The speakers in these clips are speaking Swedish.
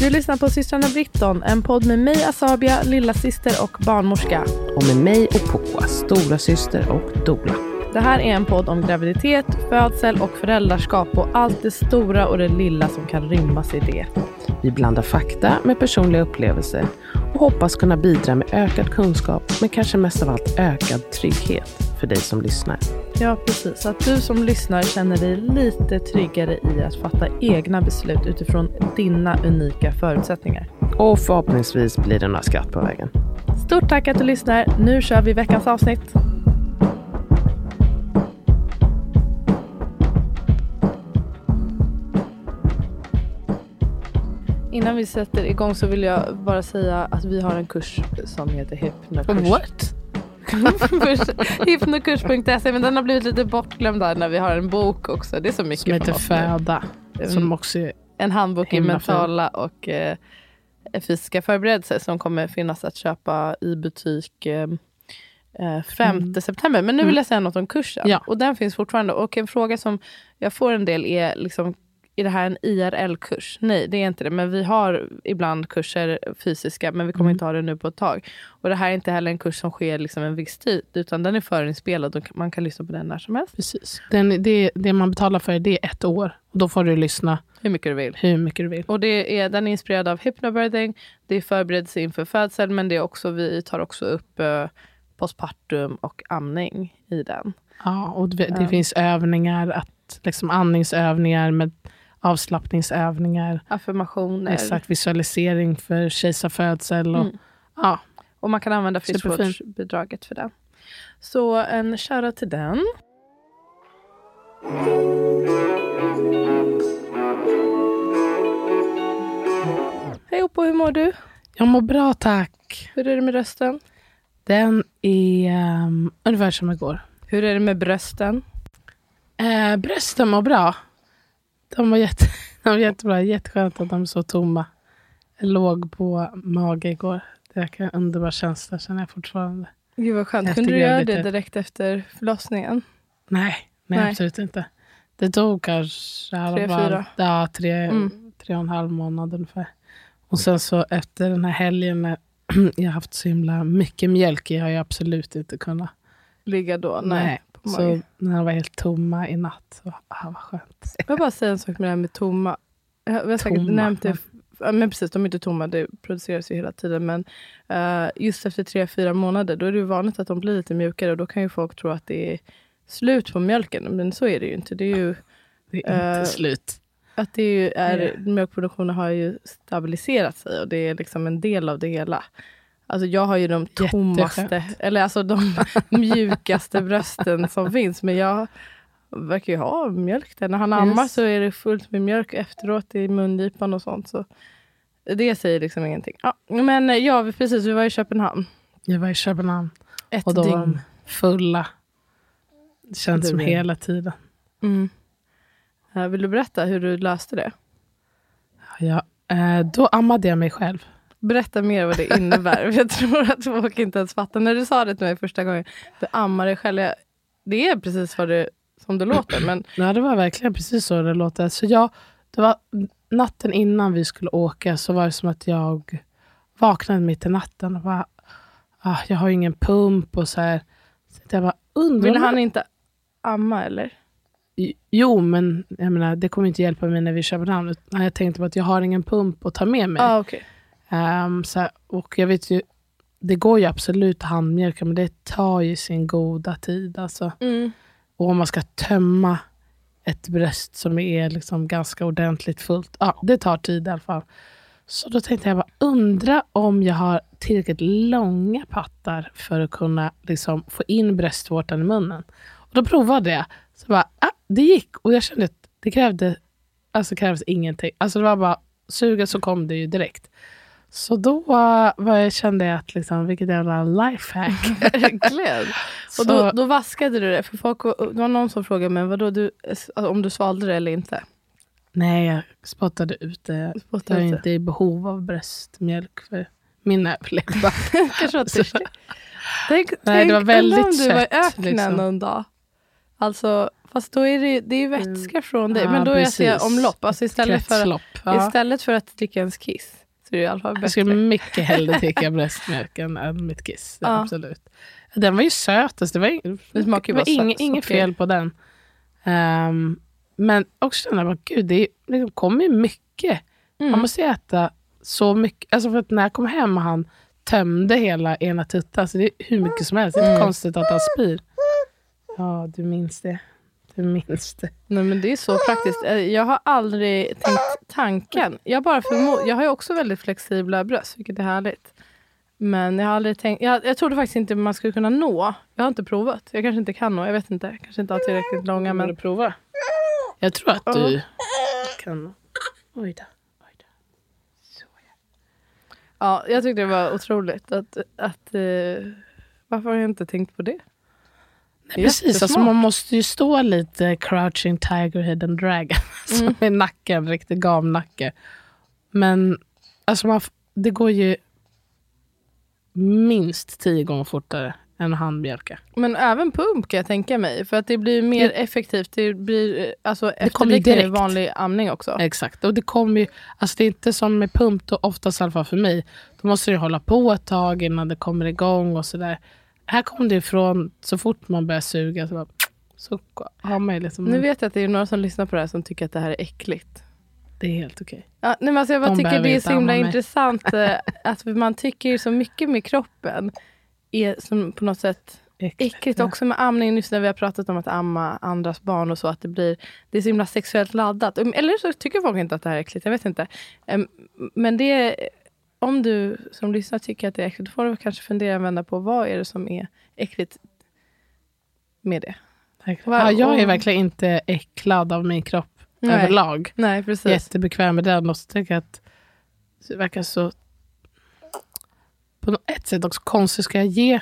Du lyssnar på systrarna Britton, en podd med mig Asabia, lilla syster och barnmorska. Och med mig och Poa, stora syster och dola. Det här är en podd om graviditet, födsel och föräldraskap och allt det stora och det lilla som kan rymmas i det. Vi blandar fakta med personliga upplevelser och hoppas kunna bidra med ökad kunskap, men kanske mest av allt ökad trygghet för dig som lyssnar. Ja, precis. Att du som lyssnar känner dig lite tryggare i att fatta egna beslut utifrån dina unika förutsättningar. Och förhoppningsvis blir det några skratt på vägen. Stort tack att du lyssnar. Nu kör vi veckans avsnitt. Innan vi sätter igång så vill jag bara säga att vi har en kurs som heter Hypnokurs. What? Hypnokurs.se men den har blivit lite bortglömd där när vi har en bok också. Det är så mycket Som heter Föda. Mm. Som också. En handbok i mentala och eh, fysiska förberedelser som kommer finnas att köpa i butik eh, eh, 5 Mm. september. Men nu vill jag säga något om kursen. Ja. Och den finns fortfarande. Och en fråga som jag får en del är liksom är det här en IRL-kurs? Nej, det är inte det. Men vi har ibland kurser fysiska, men vi kommer Mm. inte ha det nu på ett tag. Och det här är inte heller en kurs som sker liksom en viss tid, utan den är förinspelad och man kan lyssna på den när som helst. Precis. Den, det, det man betalar för det är ett år. Och då får du lyssna Hur mycket du vill. hur mycket du vill. Och det är, den är inspirerad av hypnobirthing. Det är förberedelse inför födsel, men det är också, vi tar också upp eh, postpartum och amning i den. Ja, och det, det Ja. finns övningar, att, liksom andningsövningar med avslappningsövningar. Affirmationer. Exakt, visualisering för kejsarfödsel. Och, Mm. ja, Och man kan använda friskvårdsbidraget för den. Så en shoutout till den. Hej Oppo, hur mår du? jag mår bra tack. Hur är det med rösten? Den är um, ungefär som igår. Hur är det med brösten? Eh, brösten mår bra. De var, jätte, de var jättebra. Jätteskönt att de är så tomma. Jag låg på mage igår. Det är en underbar känsla känner jag fortfarande. Gud vad skönt. Kunde du göra det graviditet. direkt efter förlossningen? Nej, nej, Nej. absolut inte. Det tog kanske Tre, fyra. Ja, tre, Mm. tre och en halv månad ungefär. Och sen så efter den här helgen när jag haft så himla mycket mjölk i har jag absolut inte kunnat. Ligga då? Nej. På Så när de var helt tomma i natt, så ah, vad skönt. Jag vill bara säga en sak med det här med tomma. Jag har säkert Tomma, nämnt det. Men precis, de är inte tomma, det produceras ju hela tiden. Men eh, just efter tre, fyra månader, då är det vanligt att de blir lite mjukare. Och då kan ju folk tro att det är slut på mjölken. Men så är det ju inte. Det är ju Det är inte Eh, slut. att det är är, mjölkproduktionen har ju stabiliserat sig och det är liksom en del av det hela. Alltså jag har ju de Jätteskönt. tommaste, eller alltså de mjukaste brösten som finns. Men jag verkar ju ha mjölk där. När han Yes. ammar så är det fullt med mjölk efteråt i mungipan och sånt. Så det säger liksom ingenting. Ja, men eh, ja, vi- precis, vi var i Köpenhamn. Jag var i Köpenhamn Ett och då var dygn. de fulla. Det känns Det som hela tiden. Mm. Eh, Vill du berätta hur du löste det? Ja, eh, då ammade jag mig själv. Berätta mer vad det innebär. jag tror att folk inte ens fattar. När du sa det till mig första gången, du ammar dig själv. Jag, det är precis vad det, som det låter. Men Ja, det var verkligen precis så det låter. Så jag, det var natten innan vi skulle åka så var det som att jag vaknade mitt i natten och bara, ah, jag har ingen pump och så här. Så jag bara, undrar ville om han inte amma eller? Jo, men jag menar, det kommer inte hjälpa mig när vi köper namn. utan Jag tänkte på att jag har ingen pump att ta med mig. Ah, okay. Ehm, så och jag vet ju, det går ju absolut att handmjölka, men det tar ju sin goda tid. Alltså. mm. Och om man ska tömma ett bröst som är liksom ganska ordentligt fullt. Ja, det tar tid i alla fall. Så då tänkte jag bara, undra om jag har tillräckligt långa pattar för att kunna liksom få in bröstvårtan i munnen. Och då provade jag. Så bara, ah, det gick. Och jag kände att det krävde, alltså krävdes ingenting. Alltså det var bara, suga så kom det ju direkt. Så då var jag, kände jag att liksom, vilket jävla lifehack. Verkligen. Och då, då vaskade du det. För folk, det var någon som frågade mig vadå, du, alltså, om du svalde det eller inte. Nej, jag spottade ut det. Spottade Jag är inte i behov av bröstmjölk för min överlevnad. Kanske törstig. Tänk, Nej, det var väldigt om du var i sött, öknen liksom. någon dag. Alltså, fast då är det, det är ju vätska från dig. Ja, men då är precis. jag omlopp. Alltså istället för. Ja. Istället för att dricka ens kiss så är det i alla fall Jag bättre. skulle mycket hellre dricka bröstmjölk än, mitt kiss. Ja. Absolut. Den var ju sötast. Det var, ing- Det smakar ju inget, fel på den. Ehm, men också jag bara, gud, det är- det kommer ju mycket. Mm. Man måste äta så mycket. Alltså för att när jag kom hem och han tömde hela ena tuttan, så det är hur mycket som helst. Det är inte Mm. konstigt att han spyr. Ja, du minns det. Du minns det. Nej, men det är så praktiskt. Eh, Jag har aldrig tänkt tanken. Jag, bara förmo- jag har ju också väldigt flexibla bröst, vilket är härligt. Men jag har aldrig tänkt... Jag, jag trodde faktiskt inte man skulle kunna nå. Jag har inte provat. Jag kanske inte kan nå. Jag vet inte. Jag kanske inte har tillräckligt långa. Men du prova? Jag tror att du kan... Oj då. Oj då. Så, ja. ja, jag tyckte det var otroligt. Att, att, eh, varför har jag inte tänkt på det? Nej, precis, alltså man måste ju stå lite crouching tiger hidden dragon. Som Mm. i nacken, riktig gamnacke. Men alltså man, det går ju minst tio gånger fortare än att handmjölka. Men även pump kan jag tänka mig. För att det blir mer effektivt. Det blir eh, alltså efterliknar vanlig amning också. Exakt. Och det kommer ju, alltså det är inte som med pump, då, oftast i alla fall för mig. Då måste du hålla på ett tag innan det kommer igång och sådär. Här kommer det ifrån, så fort man börjar suga så, bara, så har man ju liksom, Nu vet jag att det är några som lyssnar på det här som tycker att det här är äckligt. det är helt okej. Ja, nej, men alltså jag bara De tycker det är så himla intressant eh, att man tycker så mycket med kroppen är som på något sätt äckligt ja. också med amning. Just när vi har pratat om att amma andras barn och så att det blir det är så himla sexuellt laddat. Eller så tycker folk inte att det här är äckligt. Jag vet inte. Men det är, om du som lyssnar tycker att det är äckligt, då får du kanske fundera och vända på vad är det som är äckligt med det. Ja, jag är verkligen inte äcklad av min kropp Nej. överlag. Nej, precis. Jättebekväm med den och så tycker jag att det verkar så på ett sätt också konstigt. Ska jag ge,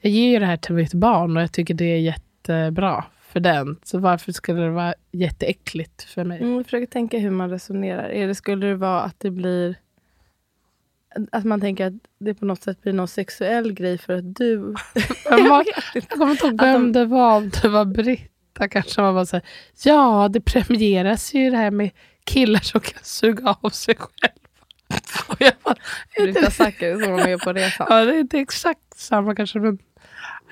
jag ger ju det här till mitt barn och jag tycker det är jättebra för den. Så varför skulle det vara jätteäckligt för mig? Mm, jag försöker tänka hur man resonerar. Det, skulle det vara att det blir... Att man tänker att det på något sätt blir någon sexuell grej för att du... Jag kommer inte ihåg vem det var, om det var Britta kanske. Man bara så här, ja, det premieras ju det här med killar som kan suga av sig själva. Och jag bara, Britta Zackari som var med på resan. Ja, det är inte exakt samma kanske, men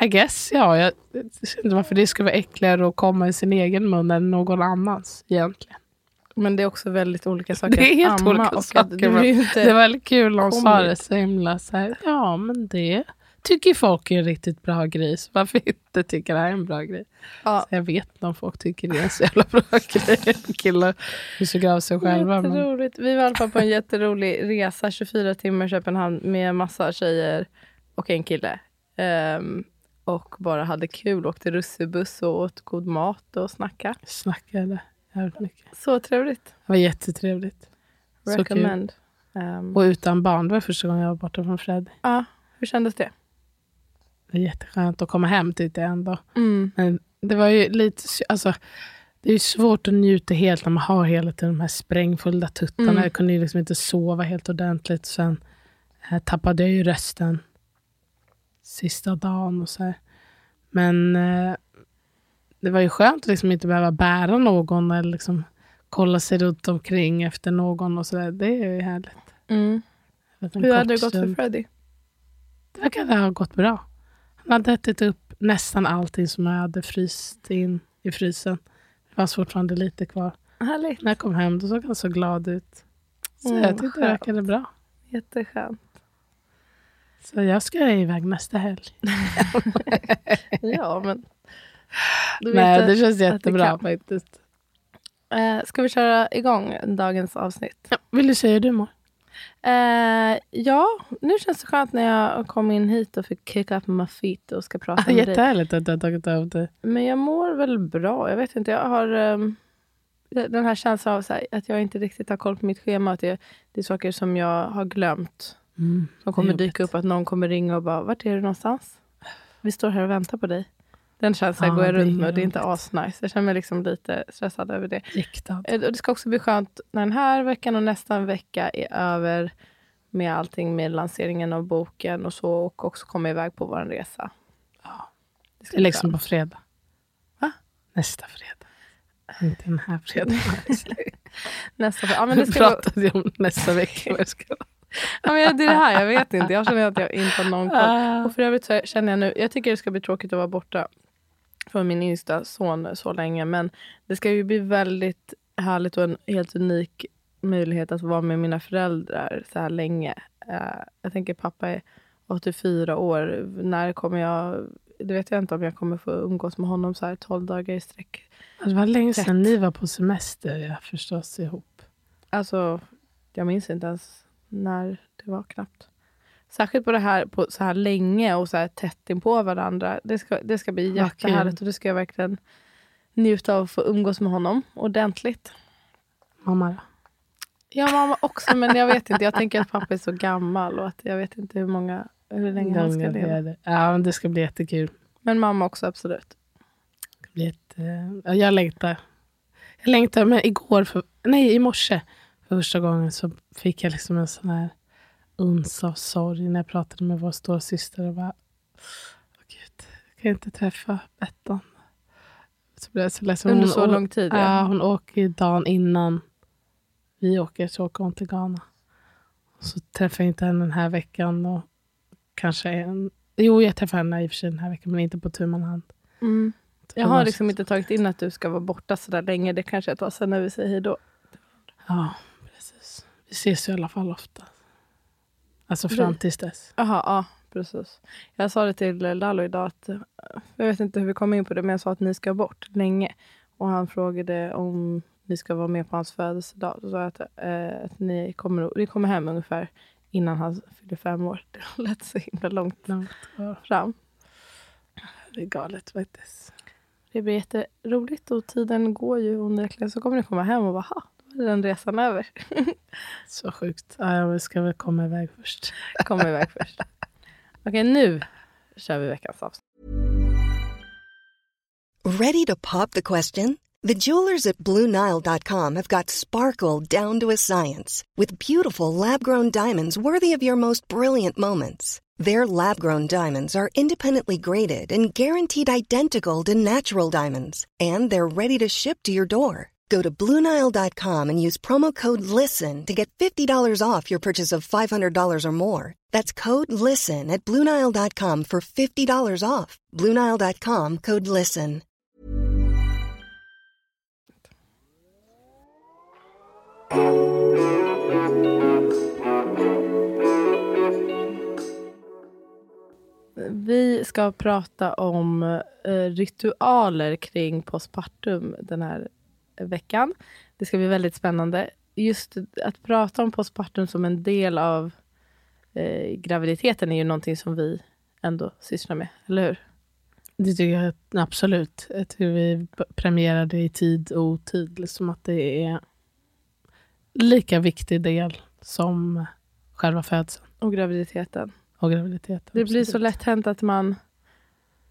I guess, ja. Jag jag inte varför det skulle vara äckligare att komma i sin egen mun än någon annans egentligen. Men det är också väldigt olika saker Det är helt amma. olika saker, ju inte, Det var väldigt kul hon sa det så himla så här, ja men det tycker folk är en riktigt bra grej, så varför inte tycker det här är en bra grej? ja, Så jag vet inte om folk tycker det är en så jävla bra grej. Killar vill suga av sig själva. Men. Vi var i alla fall på en jätterolig resa, 24 timmar i Köpenhamn med massa tjejer och en kille. Ehm, och bara hade kul, åkte russebuss och åt god mat och snacka. snackade jävligt mycket. Så trevligt. Det var jättetrevligt. Så kul. Recommend. Ehm, Och utan barn, det var första gången jag var borta från Fred. ja, hur kändes det? Det är jätteskönt att komma hem tyckte jag ändå. Mm. Men det var ju lite, alltså, det är svårt att njuta helt när man har hela tiden de här sprängfulla tuttarna. Mm. Jag kunde ju liksom inte sova helt ordentligt. Sen eh, tappade jag ju rösten sista dagen och så här. Men eh, det var ju skönt att liksom inte behöva bära någon eller liksom kolla sig runt omkring efter någon och så där. Det är ju härligt. Mm. Hur hade det gått för Freddy? Det verkade ha gått bra. Han hade ätit upp nästan allting som jag hade fryst in i frysen. Det fanns fortfarande lite kvar. Härligt. När jag kom hem då såg han så glad ut. Så Mm, jag tyckte det skönt. verkade bra. Jätteskönt. Så jag ska iväg nästa helg. Ja, men... Nej, det känns jättebra faktiskt. Eh, ska vi köra igång dagens avsnitt? Ja, vill du säga hur du mår? Eh, ja, nu känns det skönt när jag kom in hit och fick kick up my feet och ska prata Ah, med dig. jättehärligt att du har tagit av det. Men jag mår väl bra. Jag vet inte, jag har ehm, den här känslan av här, att jag inte riktigt har koll på mitt schema. Att det, det är saker som jag har glömt. Mm, Som kommer dyka upp. Att någon kommer ringa och bara, vart är du någonstans? Vi står här och väntar på dig. Den känslan Ja, går jag runt med och det är inte asnice. Jag känner mig liksom lite stressad över det. Riktad. Eh, Och det ska också bli skönt när den här veckan och nästa vecka är över med allting med lanseringen av boken och så och också komma iväg på vår resa. Ja. Det ska Det liksom skönt. på fredag. Va? Nästa fredag. Inte den här fredagen. Nästa ja, men det ska pratade vi om nästa vecka. vad jag ska- ja, men det är det här, jag vet inte. Jag känner att jag inte har någon koll. Ah. Och för övrigt så känner jag nu, jag tycker det ska bli tråkigt att vara borta från min yngsta son så länge. Men det ska ju bli väldigt härligt och en helt unik möjlighet att vara med mina föräldrar så här länge. Eh, jag tänker pappa är 84 år. När kommer jag... Det vet jag inte om jag kommer få umgås med honom så här 12 dagar i sträck. Det var länge sedan ni var på semester ja, förstås ihop. Alltså, jag minns inte ens när det var knappt. Särskilt på det här på så här länge och så här tätt in på varandra. Det ska, det ska bli Vad jättehärligt kul. och det ska jag verkligen njuta av att få umgås med honom ordentligt. Mamma då? Ja, mamma också, men jag vet inte. Jag tänker att pappa är så gammal och att jag vet inte hur många hur länge han ska leva. Ja, men det ska bli jättekul. Men mamma också, absolut. Det ska bli jätte... ja, Jag längtar. Jag längtar, men igår, för... nej i morse, för första gången så fick jag liksom en sån här uns av sorg när jag pratade med vår stora syster och bara, åh gud, jag kan inte träffa Bettan. Så blev jag så ledsen. Under så lång tid. Ja, Ja. hon åker ju dagen innan vi åker, så åker hon till Ghana. Så träffar jag inte henne den här veckan. Och kanske en... Jo, jag träffar henne i och för sig den här veckan, men inte på tu man hand. Mm. Jag har- liksom inte tagit in att du ska vara borta så där länge. Det kanske jag tar sen när vi säger hej då. Ja, precis. Vi ses ju i alla fall ofta. Alltså fram tills dess. Jaha, ja, precis. Jag sa det till Lalo idag att, eh, jag vet inte hur vi kom in på det, men jag sa att ni ska bort länge. Och han frågade om ni ska vara med på hans födelsedag. Då sa jag att, eh, att ni, kommer, ni kommer hem ungefär innan han fyller fem år. Det lät så himla långt Långt kvar. fram. Det är galet faktiskt. Det blir jätteroligt och tiden går ju onekligen. Så kommer ni komma hem och bara, ha, den resan över. Så sjukt. Ja, vi ska väl komma iväg först. Kommer iväg först. Okej, nu kör vi veckans avsnitt. Ready to pop the question? The jewelers at BlueNile.com have got sparkle down to a science with beautiful lab grown diamonds worthy of your most brilliant moments. Their lab grown diamonds are independently graded and guaranteed identical to natural diamonds, and they're ready to ship to your door. Go to BlueNile.com and use promo code LISTEN to get $50 off your purchase of $500 or more. That's code LISTEN at BlueNile.com for $50 off. BlueNile.com code LISTEN. Vi ska prata om eh, ritualer kring postpartum den här veckan. Det ska bli väldigt spännande. Just att prata om postpartum som en del av eh, graviditeten är ju någonting som vi ändå sysslar med, eller hur? Det tycker jag absolut. Jag tycker vi premierar det i tid och otid. Liksom att det är lika viktig del som själva födseln Och graviditeten. och graviditeten. Det blir så Absolut. lätt hänt att man...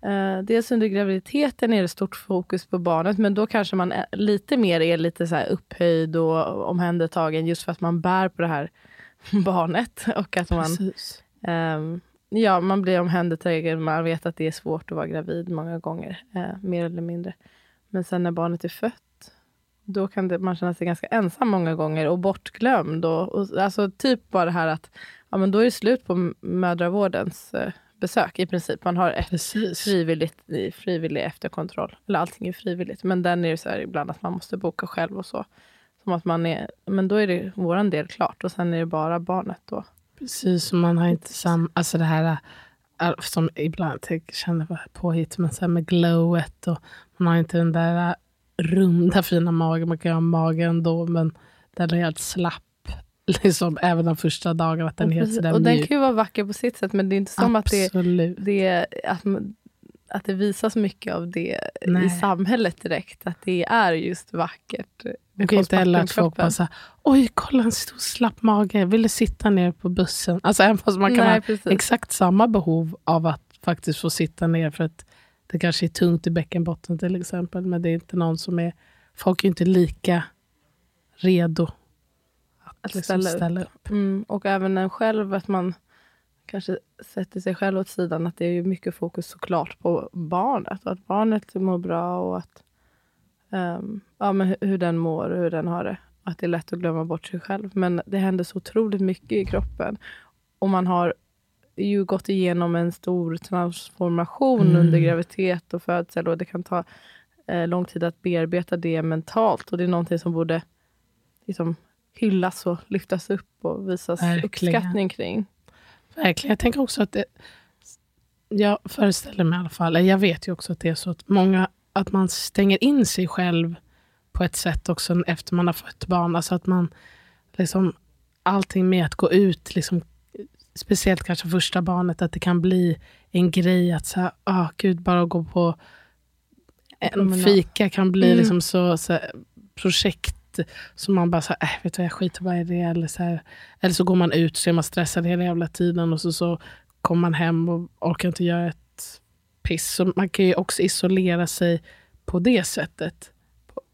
Eh, dels under graviditeten är det stort fokus på barnet men då kanske man lite mer är lite så upphöjd och omhändertagen just för att man bär på det här barnet. Och att man, ehm, ja, man blir omhändertagen. Man vet att det är svårt att vara gravid många gånger. Eh, mer eller mindre. Men sen när barnet är fött då kan det, man känna sig ganska ensam många gånger och bortglömd. Och, och, alltså typ bara det här att ja, men då är det slut på mödravårdens eh, besök i princip. Man har ett Precis. frivilligt, frivillig efterkontroll. Eller allting är frivilligt. Men den är det så här ibland att man måste boka själv och så. Som att man är, men då är det våran del klart och sen är det bara barnet då. Precis, och man har inte samma... Alltså det här äh, som ibland tänker, känner var påhitt, men så här med glowet och man har inte den där äh, runda fina magen. Man kan ju ha magen ändå, men den är helt slapp. Liksom, även de första dagarna. Att den är helt sådär och den mjuk. kan ju vara vacker på sitt sätt men det är inte som att det, det, att, att det visas mycket av det i Nej. samhället direkt. Att det är just vackert. Man kan inte heller att folk bara såhär, oj kolla en stor slapp mage, jag ville sitta ner på bussen. Alltså även fast man kan Nej, ha precis. exakt samma behov av att faktiskt få sitta ner för att det kanske är tungt i bäckenbotten till exempel. Men det är inte någon som är, folk är inte lika redo att, liksom ställa upp. ställa upp. Mm, och även en själv, att man kanske sätter sig själv åt sidan. Att det är ju mycket fokus såklart på barnet. Och att barnet mår bra och att ehm, ja, men hur, hur den mår och hur den har det. Att det är lätt att glömma bort sig själv. Men det händer så otroligt mycket i kroppen. Och man har ju gått igenom en stor transformation Mm. under graviditet och födsel. Och det kan ta eh, lång tid att bearbeta det mentalt. Och det är någonting som borde liksom, hyllas och lyftas upp och visas Verkligen. uppskattning kring. Verkligen. Jag tänker också att det, jag föreställer mig i alla fall, jag vet ju också att det är så att många, att man stänger in sig själv på ett sätt också efter man har fött barn. Alltså att man, liksom, allting med att gå ut, liksom, speciellt kanske första barnet, att det kan bli en grej att så här, ah, gud, bara gå på en fika kan bli Mm. liksom så, så här, projekt som man bara så här, äh, vet du jag skiter bara i det. Eller så, här, eller så går man ut så är man stressad hela jävla tiden och så, så kommer man hem och orkar inte göra ett piss. Så man kan ju också isolera sig på det sättet.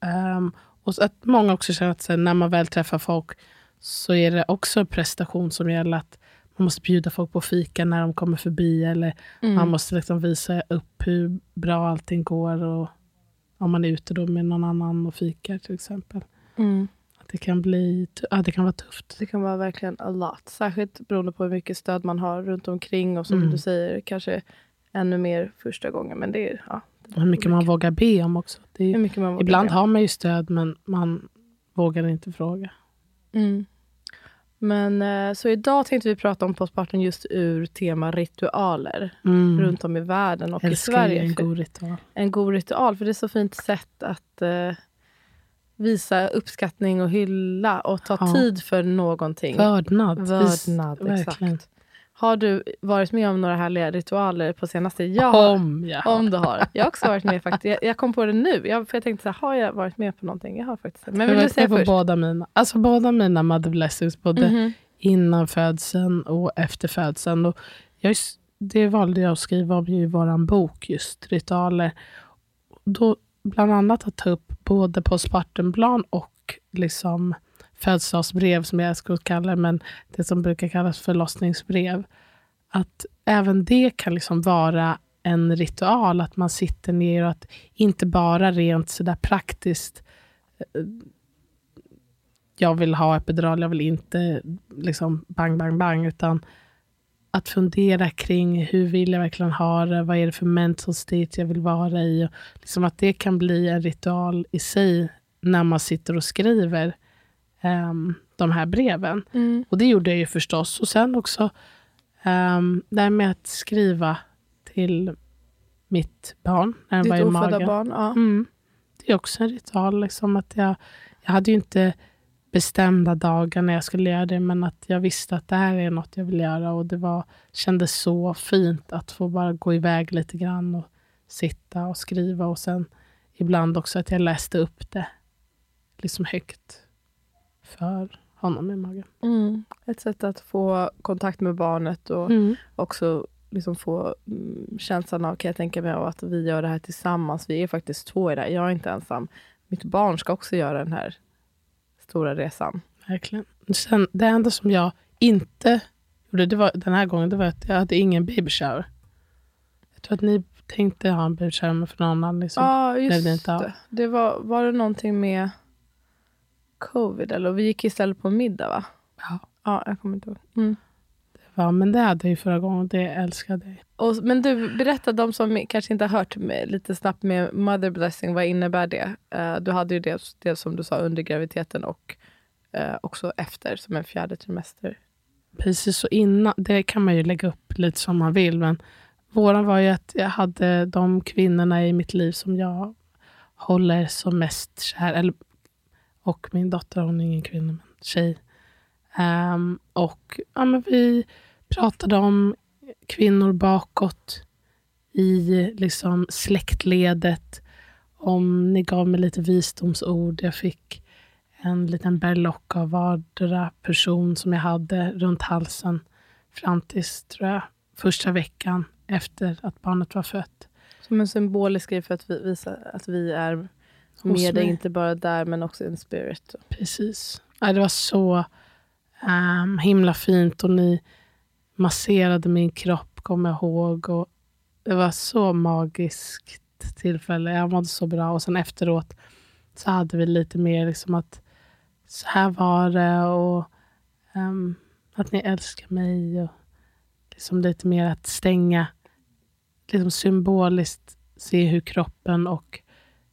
Ehm, och att många också känner att här, när man väl träffar folk så är det också en prestation som gäller att man måste bjuda folk på fika när de kommer förbi eller Mm. man måste liksom visa upp hur bra allting går och om man är ute då med någon annan och fikar till exempel. Mm. Att det kan bli ja, det kan vara tufft. Det kan vara verkligen a lot. Särskilt beroende på hur mycket stöd man har runt omkring. Och som Mm. du säger, kanske ännu mer första gången. Men det är, ja, det Och hur mycket man vågar be om också. Är, mycket man vågar ibland be. har man ju stöd men man vågar inte fråga. Mm. Men eh, så idag tänkte vi prata om postpartum just ur tema ritualer. Mm. Runt om i världen och i Älskar ju Sverige. en god ritual. en god ritual. För det är så fint sätt att eh, visa uppskattning och hylla. Och ta Ja. tid för någonting. Vördnad. Vis- Vördnad, verkligen. exakt. Har du varit med om några härliga ritualer på senaste? Jag. Om jag har. Om du har. Jag har också varit med faktiskt. Jag, jag kom på det nu. Jag, för jag tänkte så här, har jag varit med på någonting? Jag har faktiskt. Men vill du säga först? båda mina. Alltså båda mina mother blessings. Både Mhm. innan födseln och efter födseln. Och jag, det valde jag att skriva om i vår bok, just ritualer. Då, bland annat att ta upp både postpartumplan och liksom födelsedagsbrev, som jag skulle kalla det, men det som brukar kallas förlossningsbrev. Att även det kan liksom vara en ritual, att man sitter ner och att inte bara rent sådär praktiskt eh, jag vill ha epidural, jag vill inte liksom bang, bang, bang, utan att fundera kring hur vill jag verkligen ha det, vad är det för mental state jag vill vara i. Och liksom att det kan bli en ritual i sig när man sitter och skriver ehm, de här breven. Mm. Och det gjorde jag ju förstås. Och sen också um, det här med att skriva till mitt barn när den var i magen. barn. Ja. Mm. Det är också en ritual. Liksom att jag, jag hade ju inte bestämda dagar när jag skulle göra det, men att jag visste att det här är något jag vill göra. Och det var, kändes så fint att få bara gå iväg lite grann och sitta och skriva. Och sen ibland också att jag läste upp det liksom högt för honom i magen. Mm. Ett sätt att få kontakt med barnet och Mm. också liksom få mm, känslan av, kan jag tänka mig, att vi gör det här tillsammans. Vi är faktiskt två i det här. Jag är inte ensam. Mitt barn ska också göra den här stora resan. Verkligen. Sen, det enda som jag inte gjorde det var, den här gången det var att jag hade ingen baby shower. Jag tror att ni tänkte ha en baby shower men för någon annan. Liksom. Blev just det inte av. det. det var, var det någonting med covid? Eller vi gick istället på middag, va? Ja. Ja, jag kommer inte ihåg. Mm. Ja, men det hade jag ju förra gången det älskade jag. Och, men du, berätta de som kanske inte har hört lite snabbt med mother blessing. Vad innebär det? Eh, du hade ju det, det som du sa under graviditeten och eh, också efter som en fjärde trimester. Precis så innan, det kan man ju lägga upp lite som man vill, men våran var ju att jag hade de kvinnorna i mitt liv som jag håller som mest kär, eller, och min dotter, hon är ingen kvinna, men tjej. Ehm, och ja, men vi pratade om kvinnor bakåt i liksom släktledet. Om ni gav mig lite visdomsord. Jag fick en liten berlock av vardera person som jag hade runt halsen fram tills, tror jag, första veckan efter att barnet var fött. Som en symbolisk grej för att vi, visa att vi är med dig, inte bara där men också in spirit. Precis. Ja, det var så Um, himla fint och ni masserade min kropp, kommer jag ihåg. Och det var så magiskt tillfälle. Jag mådde så bra. Och sen efteråt så hade vi lite mer liksom att så här var det och um, att ni älskar mig. och liksom Lite mer att stänga, liksom symboliskt se hur kroppen och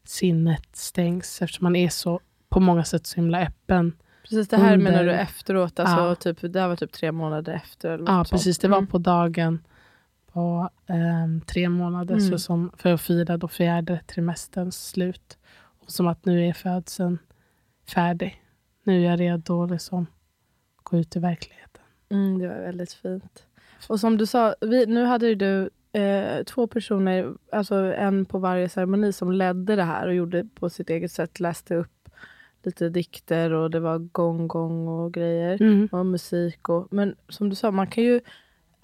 sinnet stängs eftersom man är så på många sätt så himla öppen. Precis, det här Under- menar du efteråt, alltså Ja. typ, det här var typ tre månader efter? Eller Ja, något sånt. precis. Det var Mm. på dagen på ehm, tre månader Mm. så som, för att fira då fjärde trimesterns slut. Och som att nu är födseln färdig. Nu är jag redo att liksom gå ut i verkligheten. Mm, det var väldigt fint. Och som du sa, vi, nu hade du eh, två personer, alltså en på varje ceremoni som ledde det här och gjorde på sitt eget sätt, läste upp lite dikter och det var gong-gong och grejer. Mm. och musik. Och, men som du sa, man kan ju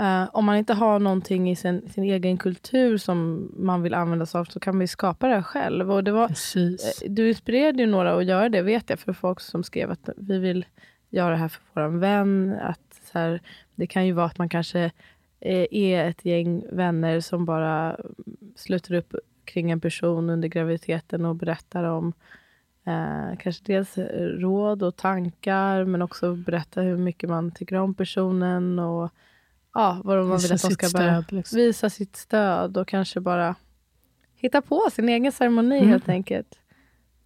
eh, om man inte har någonting i sin, sin egen kultur som man vill använda sig av så kan man ju skapa det själv. Och det var, Precis. eh, du inspirerade ju några att göra det, vet jag, för folk som skrev att vi vill göra det här för vår vän. Att så här, det kan ju vara att man kanske eh, är ett gäng vänner som bara sluter upp kring en person under graviditeten och berättar om eh, kanske dels råd och tankar men också berätta hur mycket man tycker om personen och ja, vad man vill att de ska stöd. Liksom. Visa sitt stöd och kanske bara hitta på sin egen ceremoni Mm. helt enkelt.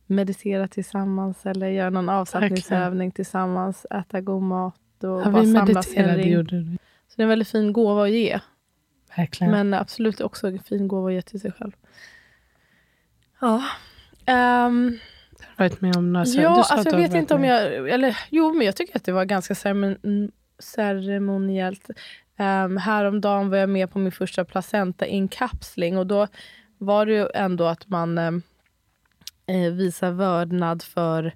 Meditera tillsammans eller göra någon avslappningsövning tillsammans, äta god mat och Ja, bara samlas i en ring. vi. Så det är en väldigt fin gåva att ge. Verkligen. Men absolut också en fin gåva att ge till sig själv. Ja. Du varit med om några ja, alltså jag vet inte om jag... Eller, jo, men jag tycker att det var ganska ceremon, ceremoniellt. Um, häromdagen var jag med på min första placenta-inkapsling och då var det ju ändå att man um, visar vördnad för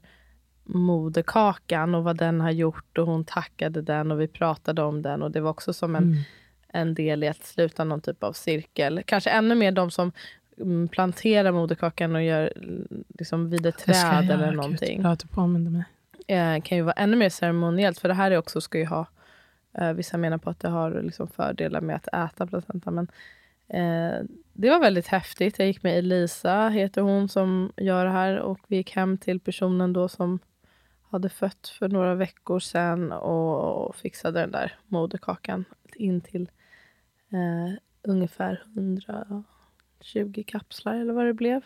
moderkakan och vad den har gjort och hon tackade den och vi pratade om den och det var också som en, Mm. en del i att sluta någon typ av cirkel. Kanske ännu mer de som Mm, plantera moderkakan och gör liksom vid ett träd eller göra, någonting. Gud, bra att du påminner mig. Eh, kan ju vara ännu mer ceremoniellt. För det här är också ska ju ha, eh, vissa menar på att det har liksom fördelar med att äta placenta. Men eh, det var väldigt häftigt. Jag gick med Elisa, heter hon, som gör det här. Och vi gick hem till personen då som hade fött för några veckor sedan och, och fixade den där moderkakan in till eh, ungefär 100 20 kapslar eller vad det blev.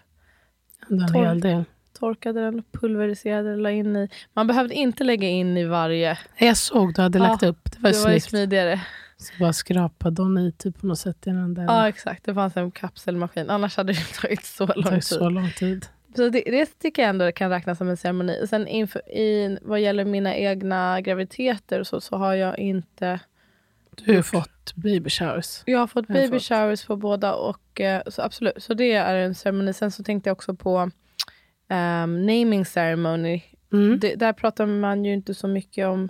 En hel del. Torkade den, pulveriserade den, la in i. Man behövde inte lägga in i varje. Jag såg du hade lagt upp. Det var, det var ju smidigare. Så bara skrapade hon i typ på något sätt i den där. Ja exakt, det fanns en kapselmaskin. Annars hade det tagit så lång tagit tid. Så lång tid. Så det, det tycker jag ändå kan räknas som en ceremoni. Sen inför, i, vad gäller mina egna graviditeter så, så har jag inte du har fått baby showers. Jag har fått baby showers på båda. och eh, så Absolut, så det är en ceremoni. Sen så tänkte jag också på ehm, naming ceremony. Mm. Det, där pratar man ju inte så mycket om...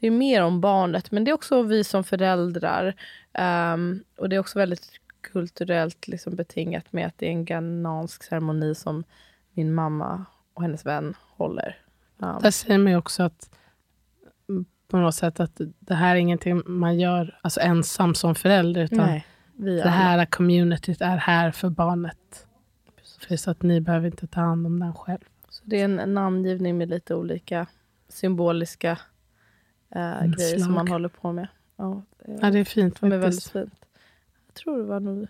Det är mer om barnet, men det är också vi som föräldrar. Ehm, och det är också väldigt kulturellt liksom betingat med att det är en ghanansk ceremoni som min mamma och hennes vän håller. Ehm, Där säger man ju också att på något sätt att det här är ingenting man gör alltså ensam som förälder. Utan nej, det här communityt är här för barnet. För så att ni behöver inte ta hand om den själv. Så det är en namngivning med lite olika symboliska eh, grejer som man håller på med. Ja, det, Ja, det är fint som är väldigt fint. Jag tror det var nog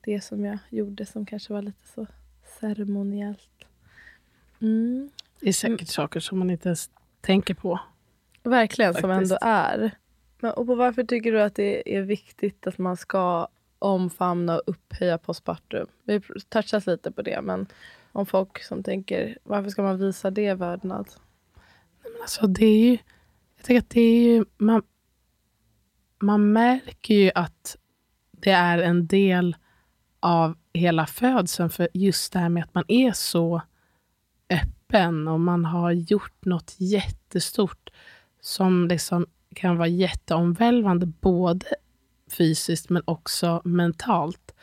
det som jag gjorde som kanske var lite så ceremoniellt. Mm. Det är säkert saker som man inte ens tänker på. Verkligen, som Faktiskt. ändå är. Men, och på varför tycker du att det är viktigt att man ska omfamna och upphöja postpartum? Vi har touchat lite på det, men om folk som tänker, varför ska man visa det vördnad? Alltså det är ju, jag tänker att det är ju, man, man märker ju att det är en del av hela födseln för just det här med att man är så öppen och man har gjort något jättestort som liksom kan vara jätteomvälvande både fysiskt men också mentalt.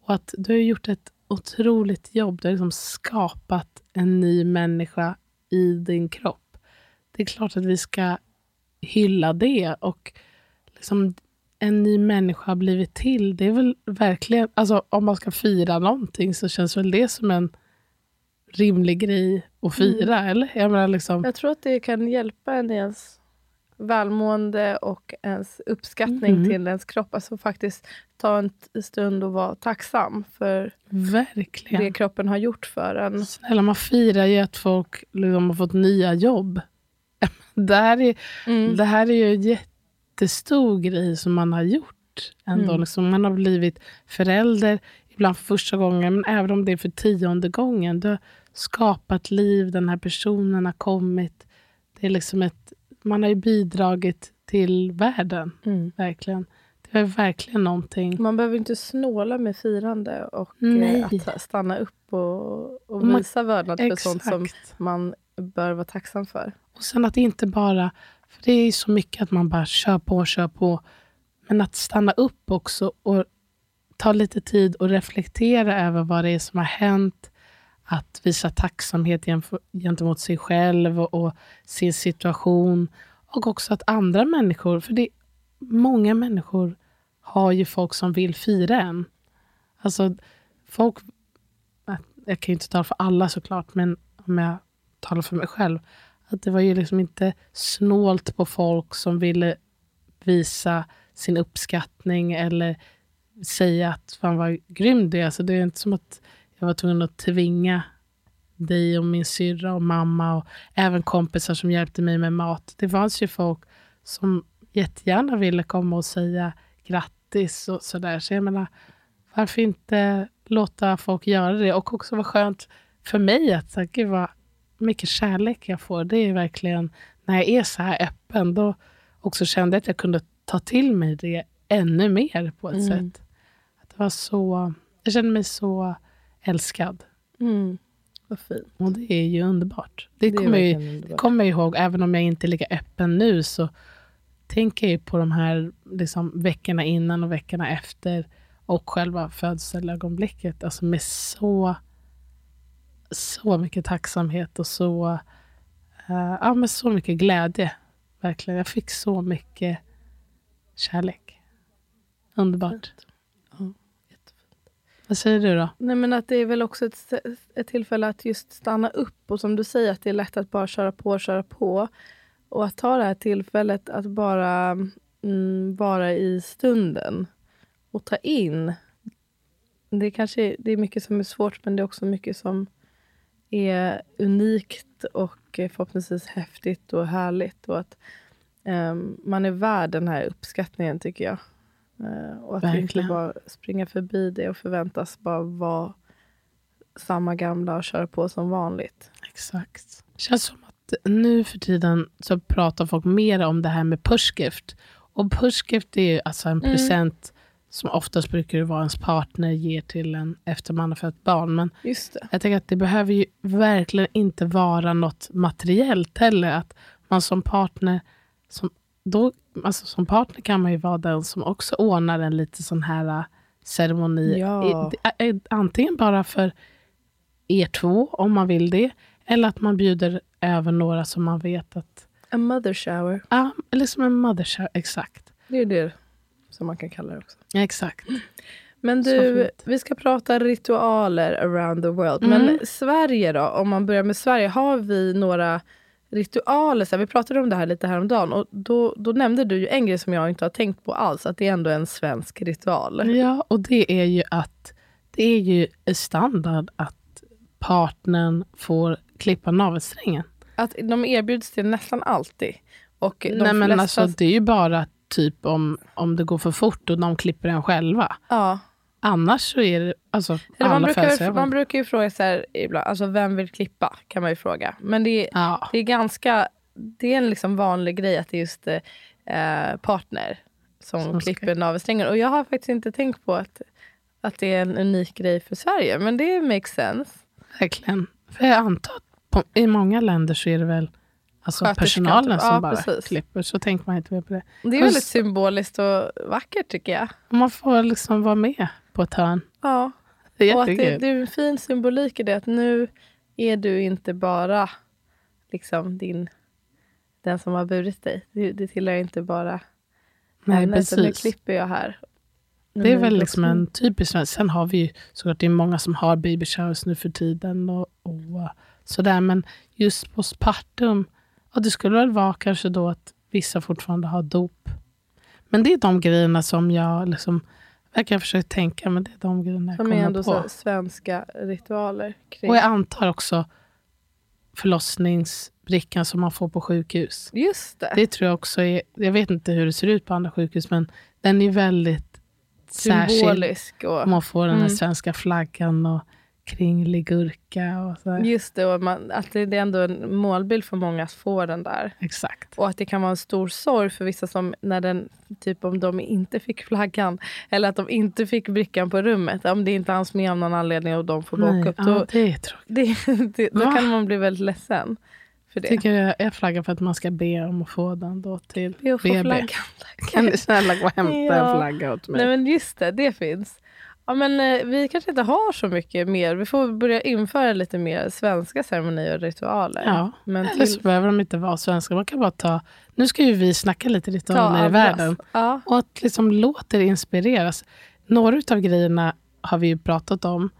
Och att du har gjort ett otroligt jobb. Du har liksom skapat en ny människa i din kropp. Det är klart att vi ska hylla det. Och liksom en ny människa har blivit till. Det är väl verkligen, alltså om man ska fira någonting så känns väl det som en rimlig grej att fira, eller? Jag menar liksom, Jag tror att det kan hjälpa en i ens välmående och ens uppskattning Mhm. till ens kropp. Alltså faktiskt ta en stund och vara tacksam för verkligen. det kroppen har gjort för en. Snälla, man firar ju att folk liksom har fått nya jobb. Det här är, Mm. det här är ju en jättestor grej som man har gjort. Ändå. Mm. Liksom, man har blivit förälder, ibland för första gången, men även om det är för tionde gången. Du har skapat liv, den här personen har kommit. Det är liksom ett, man har ju bidragit till världen, Mm. verkligen. Det är verkligen någonting. Man behöver inte snåla med firande och Nej. eh, att stanna upp och, och Man- visa vördnad för sånt som man bör vara tacksam för. Och sen att inte bara, för det är så mycket att man bara kör på, kör på. Men att stanna upp också och ta lite tid och reflektera över vad det är som har hänt. Att visa tacksamhet gentemot sig själv och, och sin situation. Och också att andra människor, för det många människor har ju folk som vill fira en. Alltså folk, jag kan ju inte tala för alla såklart, men om jag talar för mig själv. Att det var ju liksom inte snålt på folk som ville visa sin uppskattning eller säga att fan vad grym du är. Alltså det är inte som att jag var tvungen att tvinga dig och min syrra och mamma och även kompisar som hjälpte mig med mat. Det fanns ju folk som jättegärna ville komma och säga grattis och sådär. Så jag menar, varför inte låta folk göra det? Och också vara skönt för mig att, så gud vad mycket kärlek jag får. Det är verkligen, när jag är så här öppen, då också kände jag att jag kunde ta till mig det ännu mer på ett Mm. sätt. Att det var så, jag kände mig så älskad. Mm. Vad fint. Och det är ju underbart. Det, är kommer, det underbart. kommer jag ihåg, även om jag inte är lika öppen nu, så tänker jag ju på de här liksom, veckorna innan och veckorna efter och själva födselögonblicket. Alltså med så, så mycket tacksamhet och så, eh, ja, med så mycket glädje. Verkligen. Jag fick så mycket kärlek. Underbart. Jättefint. Vad säger du då? Nej, men att det är väl också ett, ett tillfälle att just stanna upp och som du säger att det är lätt att bara köra på, köra på. Och att ta det här tillfället att bara mm, vara i stunden och ta in. Det är kanske det är mycket som är svårt men det är också mycket som är unikt och eh, förhoppningsvis häftigt och härligt. Och att um, man är värd den här uppskattningen tycker jag. Eh, och att inte Verkligen. bara springa förbi det och förväntas bara vara samma gamla och köra på som vanligt. Exakt. Det känns som att nu för tiden så pratar folk mer om det här med pushgift. Och pushgift är ju alltså en Mm. present som oftast brukar det vara ens partner ger till en efter man har fött barn. Men jag tänker att det behöver ju verkligen inte vara något materiellt heller. Att man som partner, som, då, alltså som partner kan man ju vara den som också ordnar en lite sån här äh, ceremoni. Ja. I- Antingen bara för er två, om man vill det. Eller att man bjuder över några som man vet att... A mother shower. Ja, eller som en mother shower, exakt. Det är det som man kan kalla det också. Exakt. Men du, vi ska prata ritualer around the world. Mm. Men Sverige då? Om man börjar med Sverige, har vi några ritualer? Så här, vi pratade om det här lite häromdagen och då, då nämnde du ju en grej som jag inte har tänkt på alls, att det är ändå en svensk ritual. Ja, och det är ju att det är ju standard att partnern får klippa navelsträngen. Att de erbjuds det nästan alltid. Och de Nej, men flesta, alltså, det är ju bara typ om, om det går för fort och de klipper den själva. ja. Annars så är det alltså, Eller man, brukar, man brukar ju fråga så här ibland, alltså vem vill klippa? Kan man ju fråga. Men det är, Ja, det är ganska, det är en liksom vanlig grej att det är just eh, partner som, Som klipper navelsträngen. Och jag har faktiskt inte tänkt på att, att det är en unik grej för Sverige. Men det makes sense. verkligen. För jag antar att i många länder så är det väl alltså personalen som Ja, bara precis. klipper. Så tänker man inte mer på det. Det är väldigt symboliskt och vackert tycker jag. Man får liksom vara med på ett hörn. Ja. Det är Och att det, det är en fin symbolik i det. Att nu är du inte bara liksom din, den som har burit dig. Det, det tillhör inte bara Nej, henne. Så nu precis. klipper jag här. Det är väl liksom en typisk svensk. Sen har vi ju såklart det är många som har baby showers nu för tiden. Och, och sådär. Men just postpartum, ja, det skulle väl vara kanske då att vissa fortfarande har dop. Men det är de grejerna som jag liksom verkar försöka tänka, men det är de grejerna jag Som är kommer ändå på. så svenska ritualer. Kring. Och jag antar också förlossningsbrickan som man får på sjukhus. Just det. Det tror jag också är, jag vet inte hur det ser ut på andra sjukhus, men den är väldigt särskild. Symbolisk. Och, Man får den här Mm. svenska flaggan och kringlig gurka. Och så. just det, och man, att det det är ändå en målbild för många att få den där. Exakt. Och att det kan vara en stor sorg för vissa som när den, typ om de inte fick flaggan eller att de inte fick brickan på rummet. Om det inte hans med av någon anledning och de får Nej, baka upp. ja, Då, det är tråkigt. det, det, då Va? kan man bli väldigt ledsen för det. Tycker jag, jag flaggar för att man ska be om att få den då till Be BB. flaggan. Kan ni snälla gå och hämta Ja. en flagga åt mig? Nej men just det, det finns. Ja, men, eh, vi kanske inte har så mycket mer. Vi får börja införa lite mer svenska ceremonier och ritualer. Ja, men Eller så till, behöver de inte vara svenska. Man kan bara ta... Nu ska ju vi snacka lite ritualer i världen. Ja. Och att liksom låta det inspireras. Några av grejerna har vi ju pratat om.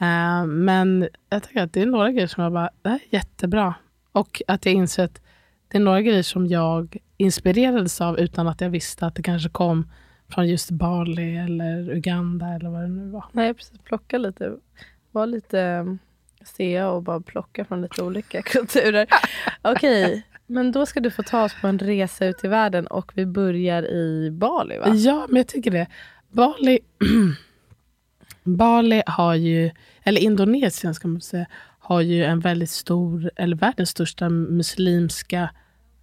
Eh, men jag tycker att det är några grejer som jag bara, det här är jättebra. Och att jag inser att det är några grejer som jag inspirerades av utan att jag visste att det kanske kom från just Bali eller Uganda eller vad det nu var. Nej, precis. Plocka lite. Var lite eh, sea och bara plocka från lite olika kulturer. Okej, men då ska du få ta oss på en resa ut i världen och vi börjar i Bali va? Ja, men jag tycker det. Bali, Bali har ju, eller Indonesien ska man säga, har ju en väldigt stor, eller världens största muslimska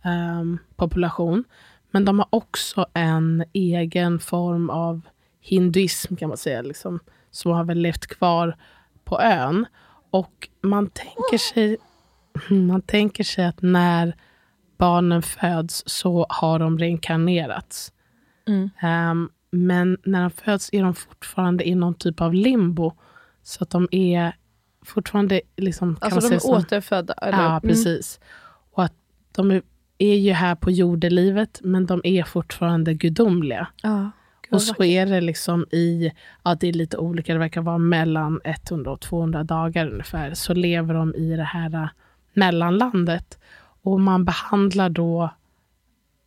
ehm, population. Men de har också en egen form av hinduism kan man säga, liksom, som har väl levt kvar på ön. Och man tänker sig, man tänker sig att när barnen föds så har de reinkarnerats. Mm. Ehm, men när de föds är de fortfarande i någon typ av limbo. Så att de är fortfarande, liksom, Alltså de är som, återfödda? Eller? Ja, Mm. precis. Och att de är, är ju här på jordelivet, men de är fortfarande gudomliga. Ja. Och så är det liksom i, ja det är lite olika, det verkar vara mellan 100 och 200 dagar ungefär, så lever de i det här äh, mellanlandet. Och man behandlar då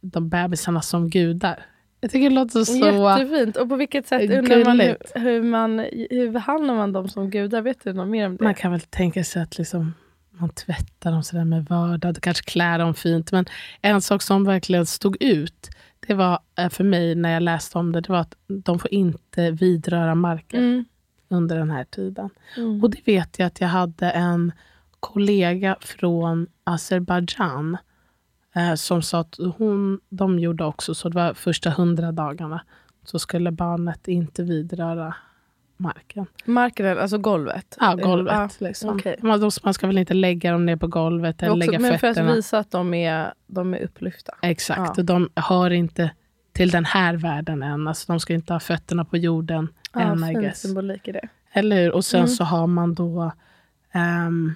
de bebisarna som gudar. Jag tycker det låter så... Jättefint. Och på vilket sätt undrar man hur, hur, man, hur behandlar man dem som gudar? Vet du något mer om det? Man kan väl tänka sig att liksom, man tvättar dem sådär med vördnad, kanske klär dem fint. Men en sak som verkligen stod ut, det var eh, för mig när jag läste om det, det var att de får inte vidröra marken Mm. under den här tiden. Mm. Och det vet jag att jag hade en kollega från Azerbajdzjan eh, som sa att hon, de gjorde också så. Det var första hundra dagarna så skulle barnet inte vidröra marken. Marken, alltså golvet? Ja, golvet. Ja, liksom. okej. man, man ska väl inte lägga dem ner på golvet eller Också, lägga men för fötterna. att visa att de är, de är upplyfta. Exakt, Ja. och de hör inte till den här världen än. Alltså, de ska inte ha fötterna på jorden Ja, än, I guess. symbolik i det. Eller hur? Och sen Mm. så har man då ehm,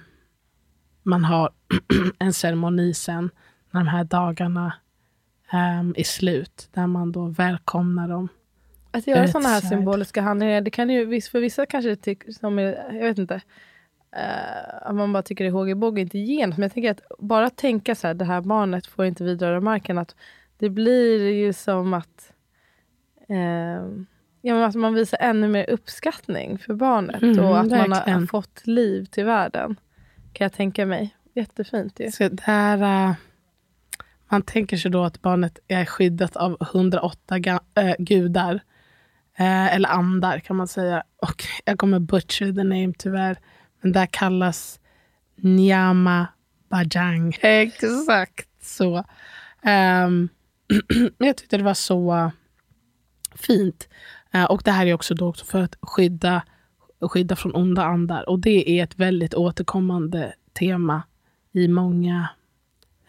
man har en ceremoni sen när de här dagarna ehm, är slut. Där man då välkomnar dem. Att göra sådana här symboliska handlingar, det kan ju, för vissa kanske tycker, som är, jag vet inte, eh, att man bara tycker det är hågibåg inte genast. Men jag tänker att bara tänka så här, det här barnet får inte vidröra marken. Att det blir ju som att, eh, ja, men att man visar ännu mer uppskattning för barnet. Mm, och att man har, verkligen. har fått liv till världen. Kan jag tänka mig. Jättefint ju. Så där, eh, man tänker sig då att barnet är skyddat av 108 ga- gudar. Eh, eller andar kan man säga. Och jag kommer butcher the name tyvärr. Men där kallas Nyama Bajang. Exakt så. Men jag tyckte det var så fint. Eh, och det här är också då också för att skydda, skydda från onda andar. Och det är ett väldigt återkommande tema i många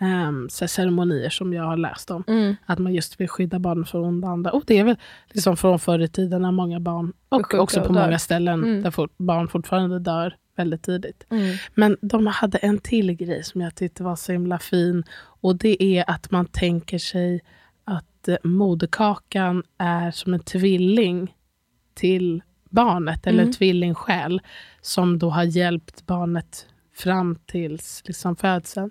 um, ceremonier som jag har läst om. Mm. Att man just vill skydda barn från onda andar. Och det är väl liksom från förr i tiden när många barn, och sjuka också på och många ställen Mm. där fort, barn fortfarande dör väldigt tidigt. Mm. Men de hade en till grej som jag tyckte var så himla fin. Och det är att man tänker sig att eh, moderkakan är som en tvilling till barnet, eller en Mm. tvillingsjäl, som då har hjälpt barnet fram tills liksom, födseln.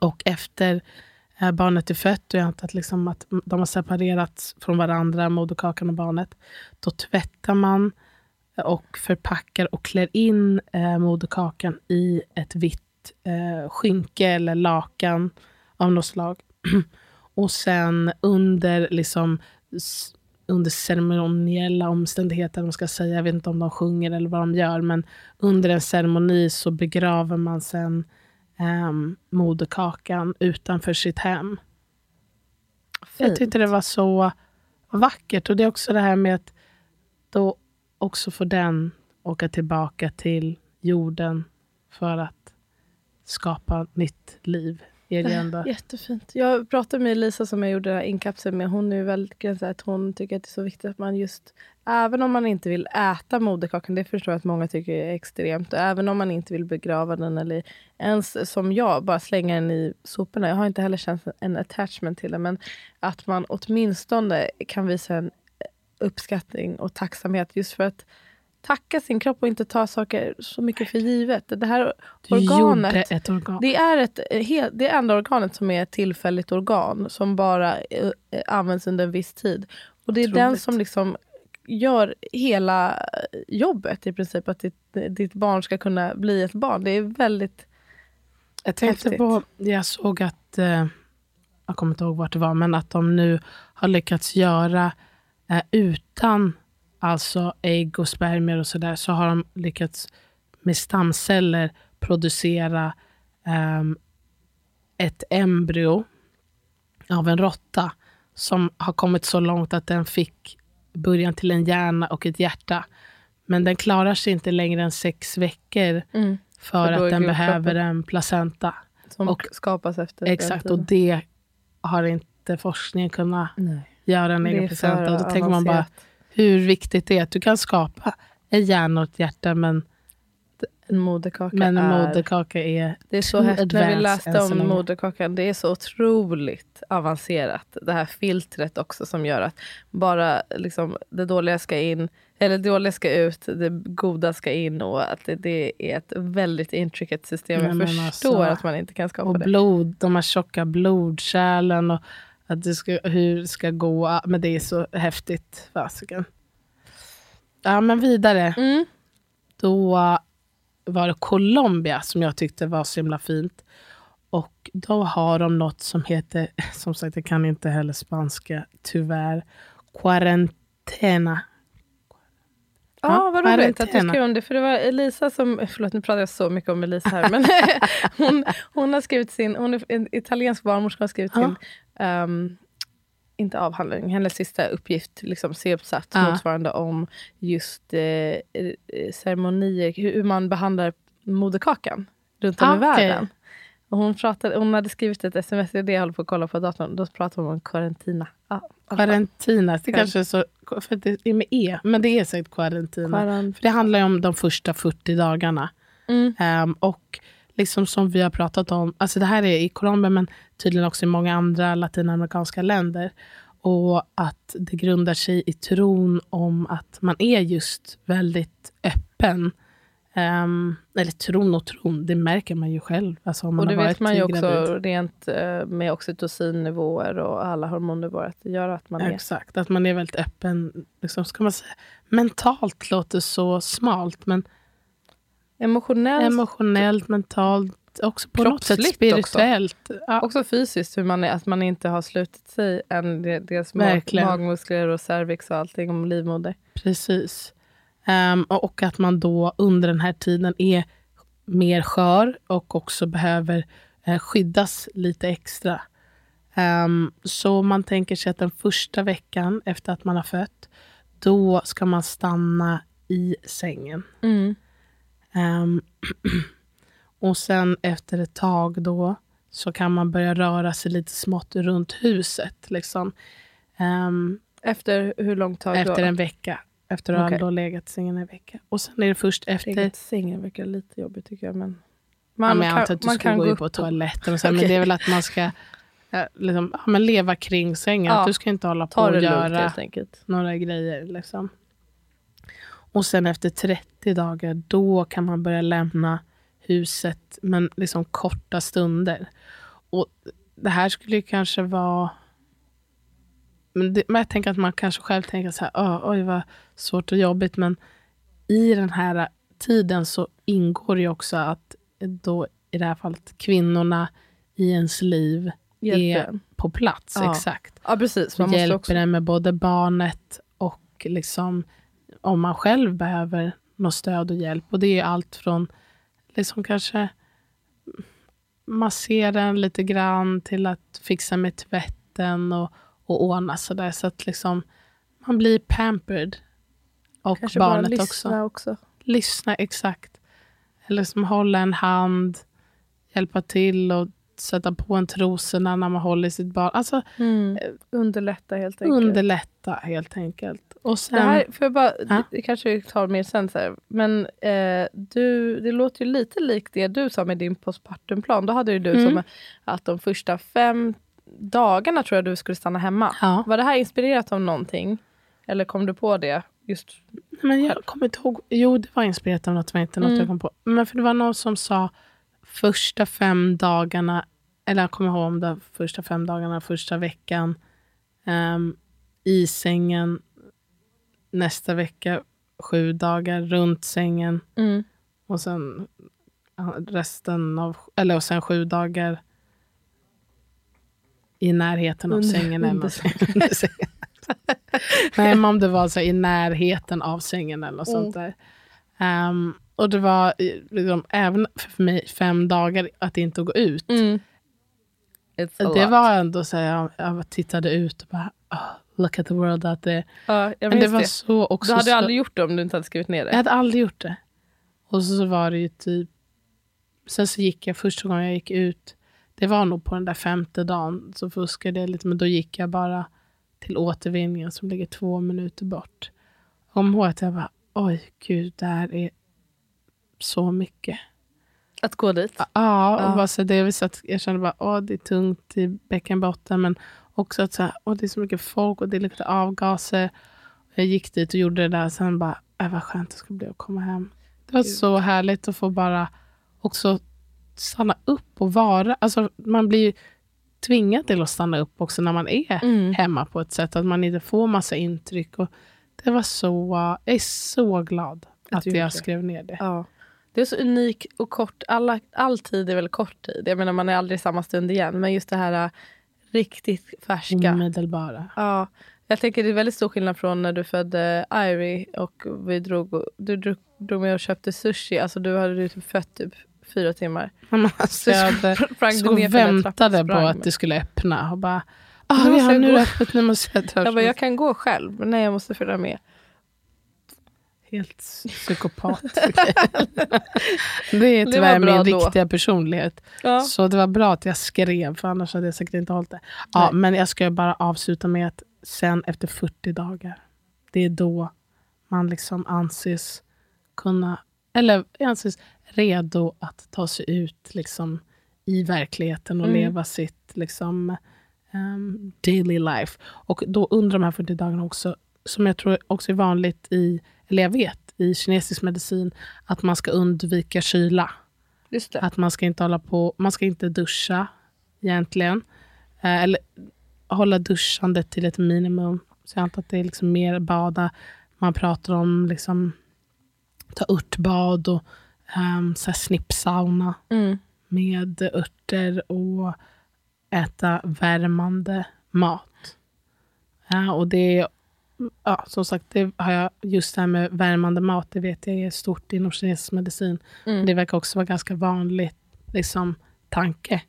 Och efter eh, barnet är fött och jag antar att, liksom, att de har separerats från varandra, moderkakan och barnet, då tvättar man eh, och förpackar och klär in eh, moderkakan i ett vitt eh, skynke eller lakan av något slag. och sen under liksom under ceremoniella omständigheter, man ska säga. Jag vet inte om de sjunger eller vad de gör, men under en ceremoni så begraver man sen um, moderkakan utanför sitt hem. Fint. Jag tyckte det var så vackert. Och det är också det här med att då också få den åka tillbaka till jorden för att skapa nytt liv är ändå. Jättefint. Jag pratade med Lisa som jag gjorde inkapseln med. Hon är väldigt att hon tycker att det är så viktigt att man just, även om man inte vill äta moderkakan, det förstår jag att många tycker är extremt, och även om man inte vill begrava den eller ens som jag, bara slänga den i soporna. Jag har inte heller känt en attachment till den, men att man åtminstone kan visa en uppskattning och tacksamhet just för att tacka sin kropp och inte ta saker så mycket för givet. Det här du organet, organ. det är ett, det enda organet som är ett tillfälligt organ som bara eh, används under en viss tid. Och det är Troligt. den som liksom gör hela jobbet i princip. Att ditt, ditt barn ska kunna bli ett barn. Det är väldigt Jag tänkte häftigt. på, jag såg att, eh, jag kommer inte ihåg vart det var, men att de nu har lyckats göra eh, utan alltså ägg och spermier och sådär, så har de lyckats med stamceller producera um, ett embryo av en råtta som har kommit så långt att den fick början till en hjärna och ett hjärta. Men den klarar sig inte längre än sex veckor mm. för, att den behöver en placenta. Som och, skapas efter Exakt, och det har inte forskningen kunnat Nej. göra en egen placenta. Och då tänker man bara, hur viktigt det är att du kan skapa en hjärna och ett hjärta, men en moderkaka, men en moderkaka är Det är så häftigt när vi läste om moderkakan. Det är så otroligt avancerat. Det här filtret också som gör att bara liksom, det dåliga ska in, eller det dåliga ska ut, det goda ska in och att det, det är ett väldigt intricate system. Jag förstår alltså, att man inte kan skapa och det. Blod, de här tjocka blodkärlen och att det ska, hur det ska gå. Men det är så häftigt. Fasiken. Ja, men vidare. Mm. Då var Colombia som jag tyckte var så himla fint. Och då har de något som heter, som sagt jag kan inte heller spanska tyvärr, quarantena. Ja, ah, vad roligt att du skrev om det. För det var Elisa som, förlåt nu pratar jag så mycket om Elisa här, men hon, hon har skrivit sin, hon är en italiensk barnmorska har skrivit sin um, inte avhandling, hennes sista uppgift, liksom C-uppsats ja. motsvarande om just eh, eh, ceremonier, hur man behandlar moderkakan runt om ah, i världen. Och hon, pratade, hon hade skrivit ett sms, det är det jag håller på att kolla på datorn. Då pratade hon om karantina. Ah, karantina, det kanske är så, för det är med E, men det är säkert karantina. För det handlar ju om de första 40 dagarna. Mm. Um, och liksom som vi har pratat om, alltså det här är i Colombia men tydligen också i många andra latinamerikanska länder. Och att det grundar sig i tron om att man är just väldigt öppen. Um, eller tron och tron, det märker man ju själv. Alltså och det vet man ju också gravid. rent uh, med oxytocinnivåer och alla hormonnivåer, att det gör att man är... Exakt, att man är väldigt öppen. Liksom, ska man säga. Mentalt låter så smalt, men Emotionellt. Emotionellt, mentalt, också på något sätt spirituellt. Också, ja. också fysiskt, hur man är, att man inte har slutit sig än. Dels magmuskler och cervix och allting om livmoder. Precis. Um, och att man då under den här tiden är mer skör och också behöver uh, skyddas lite extra. Um, så man tänker sig att den första veckan efter att man har fött, då ska man stanna i sängen. Mm. Um, och sen efter ett tag då så kan man börja röra sig lite smått runt huset. Liksom. Um, efter hur lång tag Efter då? en vecka. Efter att okay. ha legat i sängen en vecka. Och sen är det först efter... Legat i sängen verkar lite jobbigt tycker jag. Men man ja, men jag antar att du ska gå, gå på toaletten. Och så, okay. Men det är väl att man ska liksom, ja, leva kring sängen. Ja. Du ska inte hålla på och göra några grejer. Liksom. Och sen efter 30 dagar, då kan man börja lämna huset, men liksom korta stunder. Och det här skulle ju kanske vara... Men, det, men jag tänker att man kanske själv tänker så här, "Åh, oj vad svårt och jobbigt, men i den här tiden så ingår ju också att då i det här fallet kvinnorna i ens liv Hjälper är på plats. Ja. Exakt. Ja, precis. Man hjälper också... en med både barnet och liksom om man själv behöver något stöd och hjälp. Och det är allt från liksom kanske massera en lite grann till att fixa med tvätten och, och ordna sådär. Så att liksom man blir pampered. Och Kanske bara barnet lyssna också. också. Lyssna, exakt. Eller som hålla en hand, hjälpa till och sätta på en trosorna när man håller sitt barn. Alltså Underlätta helt enkelt. underlätta helt enkelt. Och sen, Det här, får jag bara, Ja. det kanske vi tar mer sen, så här. men eh, du, det låter ju lite likt det du sa med din postpartumplan. Då hade ju du Mm. som att de första fem dagarna tror jag du skulle stanna hemma. ja. Var det här inspirerat av någonting? Eller kom du på det? Just Men jag kommer inte ihåg. Jo, det var inspirerat av något, var inte något Mm. jag kom på. Men för det var någon som sa första fem dagarna, eller jag kommer ihåg om det var första fem dagarna, första veckan, ehm, i sängen, nästa vecka sju dagar runt sängen mm. och sen resten av, eller och sen sju dagar i närheten av Under- sängen. Eller under sängen. Nej, men om det var så i närheten av sängen eller något Mm. sånt där. Ehm, och det var eh, liksom, även för mig fem dagar att inte gå ut. Mm. Det lot. var ändå så här, jag, jag tittade ut och bara, oh, look at the world out there. Ja, jag Men det var det. så också. Du hade så, aldrig gjort det om du inte hade skrivit ner jag det. hade aldrig gjort det. Och så var det ju typ, sen så gick jag första gången jag gick ut, det var nog på den där femte dagen, så fuskade jag lite, men då gick jag bara till återvinningen som ligger två minuter bort. Jag ihåg att jag bara, oj gud, det här är så mycket. Att gå dit. Ja, Ja. och bara så det så att jag kände bara, åh det är tungt i bäckenbotten, men också att så här, åh, det är så mycket folk och det luktar avgaser. Jag gick dit och gjorde det där, sen bara, äh, vad skönt det ska bli att komma hem. Det var Gud. så härligt att få bara också stanna upp och vara. Alltså, man blir ju tvingad till att stanna upp också när man är Mm. hemma på ett sätt, att man inte får massa intryck. Och det var så, jag är så glad Att att jag skrev ner det. Ja. Det är så unik och kort. Alla, all tid är väl kort tid. Jag menar man är aldrig i samma stund igen. Men just det här äh, riktigt färska. Omedelbara. Ja, jag tänker det är väldigt stor skillnad från när du födde Irie och vi drog, du drog, drog med och köpte sushi. Alltså du hade ju typ fött typ fyra timmar. Alltså, jag hade, Sprang du så ner väntade på att det skulle öppna. Och bara, ah, ja, jag nu är gå." det öppet, nu måste jag dra. Jag bara, jag kan gå själv. Men nej, jag måste följa med. Helt psykopat. det är Det tyvärr bra min då. riktiga personlighet. Ja. Så det var bra att jag skrev, för annars hade jag säkert inte hållit det. Ja, Nej. men jag ska bara avsluta med att sen efter 40 dagar, det är då man liksom anses kunna, eller anses redo att ta sig ut liksom, i verkligheten och Mm. leva sitt liksom, um, daily life. Och då under de här 40 dagarna också, som jag tror också är vanligt i, eller jag vet, i kinesisk medicin, att man ska undvika kyla. Att man ska inte hålla på, man ska inte duscha egentligen. Eh, eller hålla duschandet till ett minimum. Så jag antar att det är liksom mer bada. Man pratar om liksom ta örtbad och um, så snippsauna Mm. med örter och äta värmande mat. Ja, och det är, ja, som sagt, det har jag, just det här med värmande mat, det vet jag är stort inom kinesisk medicin. Mm. Det verkar också vara ganska vanligt liksom, tanke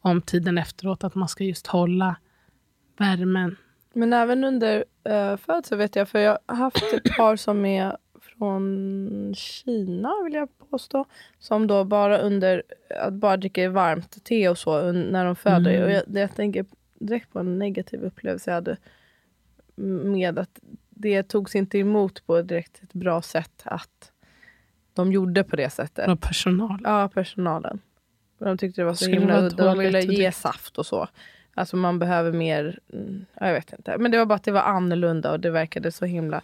om tiden efteråt, att man ska just hålla värmen. Men även under uh, födseln vet jag, för jag har haft ett par som är från Kina vill jag påstå. Som då bara under att bara dricka varmt te och så när de föder. Mm. Och jag, jag tänker direkt på en negativ upplevelse jag hade med att det togs inte emot på ett direkt ett bra sätt att de gjorde på det sättet. Och personal. Ja, personalen. De tyckte det var så Skulle himla udda. De ville ge saft och så. Alltså man behöver mer, mm, jag vet inte. Men det var bara att det var annorlunda och det verkade så himla,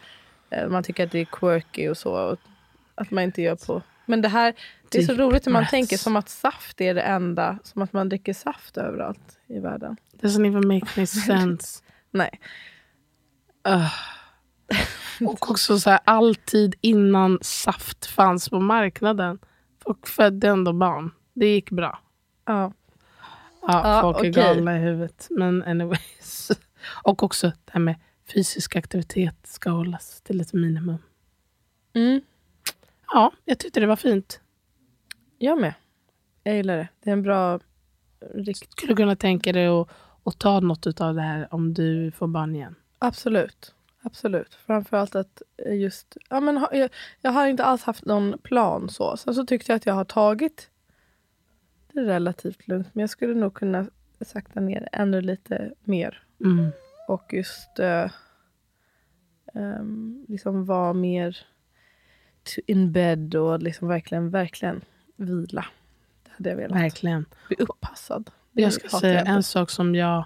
eh, man tycker att det är quirky och så. Och att man inte gör på. Men det här, Det är så roligt hur man tänker som att saft är det enda, som att man dricker saft överallt i världen. Doesn't even make any sense. Nej. Och också så här, alltid innan saft fanns på marknaden. Folk födde ändå barn. Det gick bra. Ja. Ja, Ja, folk är okej. galna i huvudet. Men anyways. Och också det här med fysisk aktivitet ska hållas till ett minimum. Mm. Ja, jag tyckte det var fint. Jag med. Jag gillar det. Det är en bra rikt... Skulle kunna tänka dig att, att ta något av det här om du får barn igen? Absolut. Absolut. Framförallt att just... Ja, men jag, jag har inte alls haft någon plan så. Sen så tyckte jag att jag har tagit det relativt lugnt. Men jag skulle nog kunna sakta ner ännu lite mer. Mm. Och just eh, ehm, liksom vara mer in bed och liksom verkligen, verkligen vila. Det hade jag velat. Verkligen. Bli uppassad. Det Jag ska säga jag en sak som jag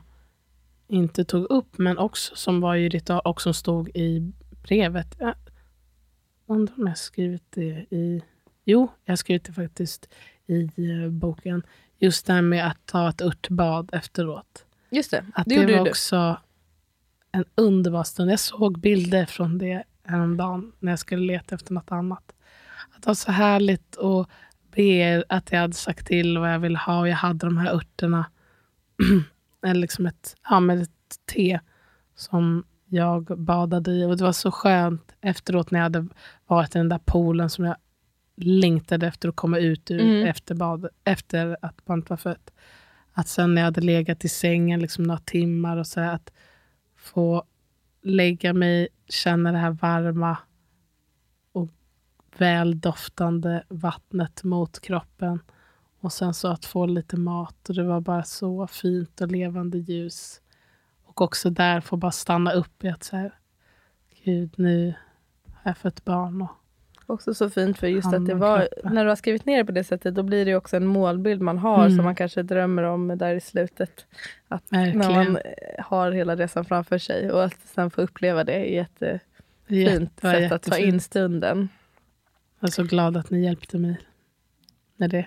inte tog upp, men också som var i ritual och som stod i brevet. Jag undrar om jag har skrivit det i... Jo, jag har skrivit det faktiskt i eh, boken. Just det här med att ta ett örtbad efteråt. Just det, Att det, det, gjorde var ju du. också en underbar stund. Jag såg bilder från det häromdagen när jag skulle leta efter något annat. Att det var så härligt att be att jag hade sagt till vad jag ville ha och jag hade de här örterna. Eller liksom ett, ja, med ett te som jag badade i. Och Det var så skönt efteråt när jag hade varit i den där poolen som jag längtade efter att komma ut ur Mm. efter, bad, efter att barnet var fött. Att sen när jag hade legat i sängen liksom några timmar och så här, att få lägga mig, känna det här varma och väldoftande vattnet mot kroppen. Och sen så att få lite mat och det var bara så fint och levande ljus. Och också där få bara stanna upp i att så här, gud nu har jag fött barn. Och, Också så fint för just att det var, när du har skrivit ner det på det sättet, då blir det också en målbild man har Mm. som man kanske drömmer om där i slutet. Att när verkligen. man eh, har hela resan framför sig och att sen få uppleva det är jättefint Jätte- sätt att ta in jättefint. stunden. Jag är så glad att ni hjälpte mig med det.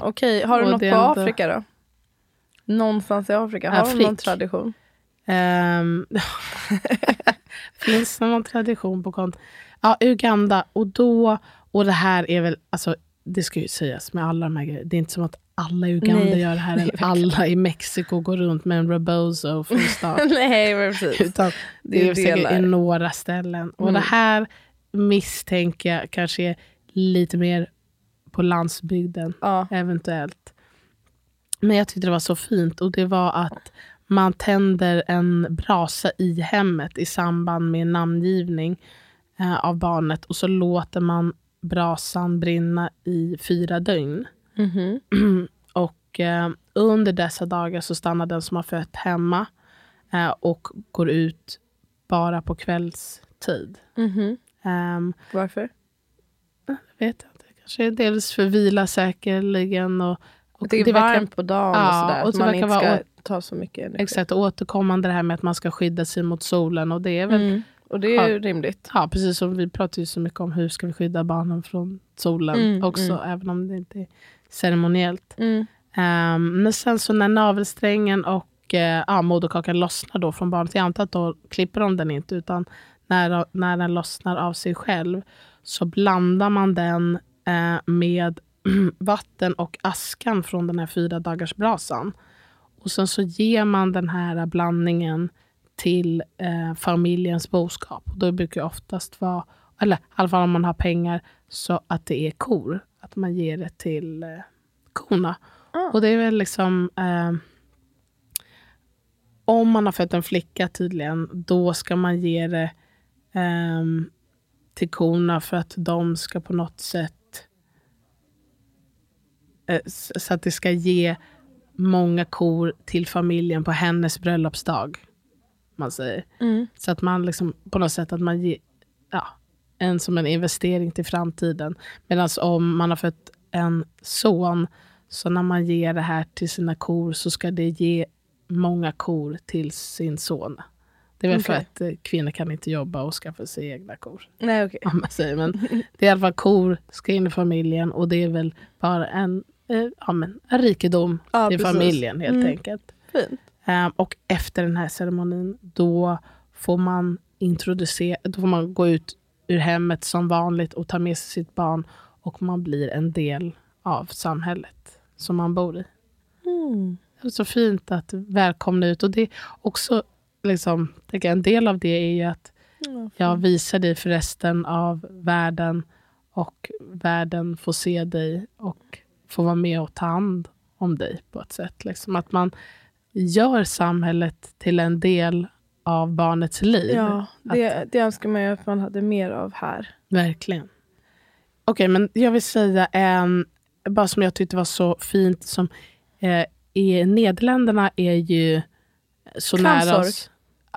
Okej, har du Och något det på är Afrika då? Någonstans i Afrika? Har de någon Afrik. tradition? Um, finns det någon tradition på kontot? Ja, Uganda. Och då, och det här är väl, alltså det ska ju sägas med alla de här grejerna. Det är inte som att alla i Uganda Nej, gör det här. Eller alla i Mexiko går runt med en rebozo start. Nej, precis. Utan Det är säkert i några ställen. Och Mm. det här misstänker jag kanske är lite mer på landsbygden Ja. eventuellt. Men jag tyckte det var så fint och det var att man tänder en brasa i hemmet i samband med namngivning eh, av barnet och så låter man brasan brinna i fyra dygn. Mhm. och eh, under dessa dagar så stannar den som har fött hemma eh, och går ut bara på kvällstid. Mhm. Ehm, Varför? vet jag inte. Kanske dels för vila säkerligen. Och, och det är verkar- varmt på dagen och Ja, sådär. och så det man verkar inte ska tar så mycket energi. Exakt, och återkommande det här med att man ska skydda sig mot solen. Och det är väl, Mm. Och det är ju rimligt. ja, precis som vi pratar ju så mycket om hur ska vi skydda barnen från solen Mm, också, även om det inte är ceremoniellt. Mm. Ehm, men sen så när navelsträngen och uh, ja, moderkakan lossnar då från barnet, jag antar att då klipper de den inte, utan när, när den lossnar av sig själv så blandar man den eh, med vatten och askan från den här fyra dagars brasan. Och sen så ger man den här blandningen till eh, familjens boskap. Då brukar det oftast vara, eller i alla fall om man har pengar, så att det är kor. Att man ger det till eh, korna. Ah. Och det är väl liksom... Eh, om man har fött en flicka tydligen, då ska man ge det ehm, till korna för att de ska på något sätt... eh, så att det ska ge många kor till familjen på hennes bröllopsdag. Man säger. Mm. Så att man liksom på något sätt att man ger ja, en som en investering till framtiden. Medan om man har fött en son, så när man ger det här till sina kor så ska det ge många kor till sin son. Det är väl för Okej. att eh, kvinnor kan inte jobba och skaffa sig egna kor. Nej, okej. Om man säger. Men det är i alla fall kor ska in i familjen och det är väl bara en, eh, ja, men, en rikedom Ja, till precis. familjen helt Mm. enkelt. Fint. Ehm, och efter den här ceremonin, då får man introducera, då får man gå ut ur hemmet som vanligt och ta med sig sitt barn och man blir en del av samhället som man bor i. Mm. Det är så fint att välkomna ut och det är också, liksom, en del av det är ju att Ja, jag visar dig för resten av världen och världen får se dig och får vara med och ta hand om dig på ett sätt. Liksom att man gör samhället till en del av barnets liv. Ja, det, det önskar man ju att man hade mer av här. Verkligen. Okej, men jag vill säga en, bara som jag tyckte var så fint, som eh, i Nederländerna är ju så nära Kramsorg. oss.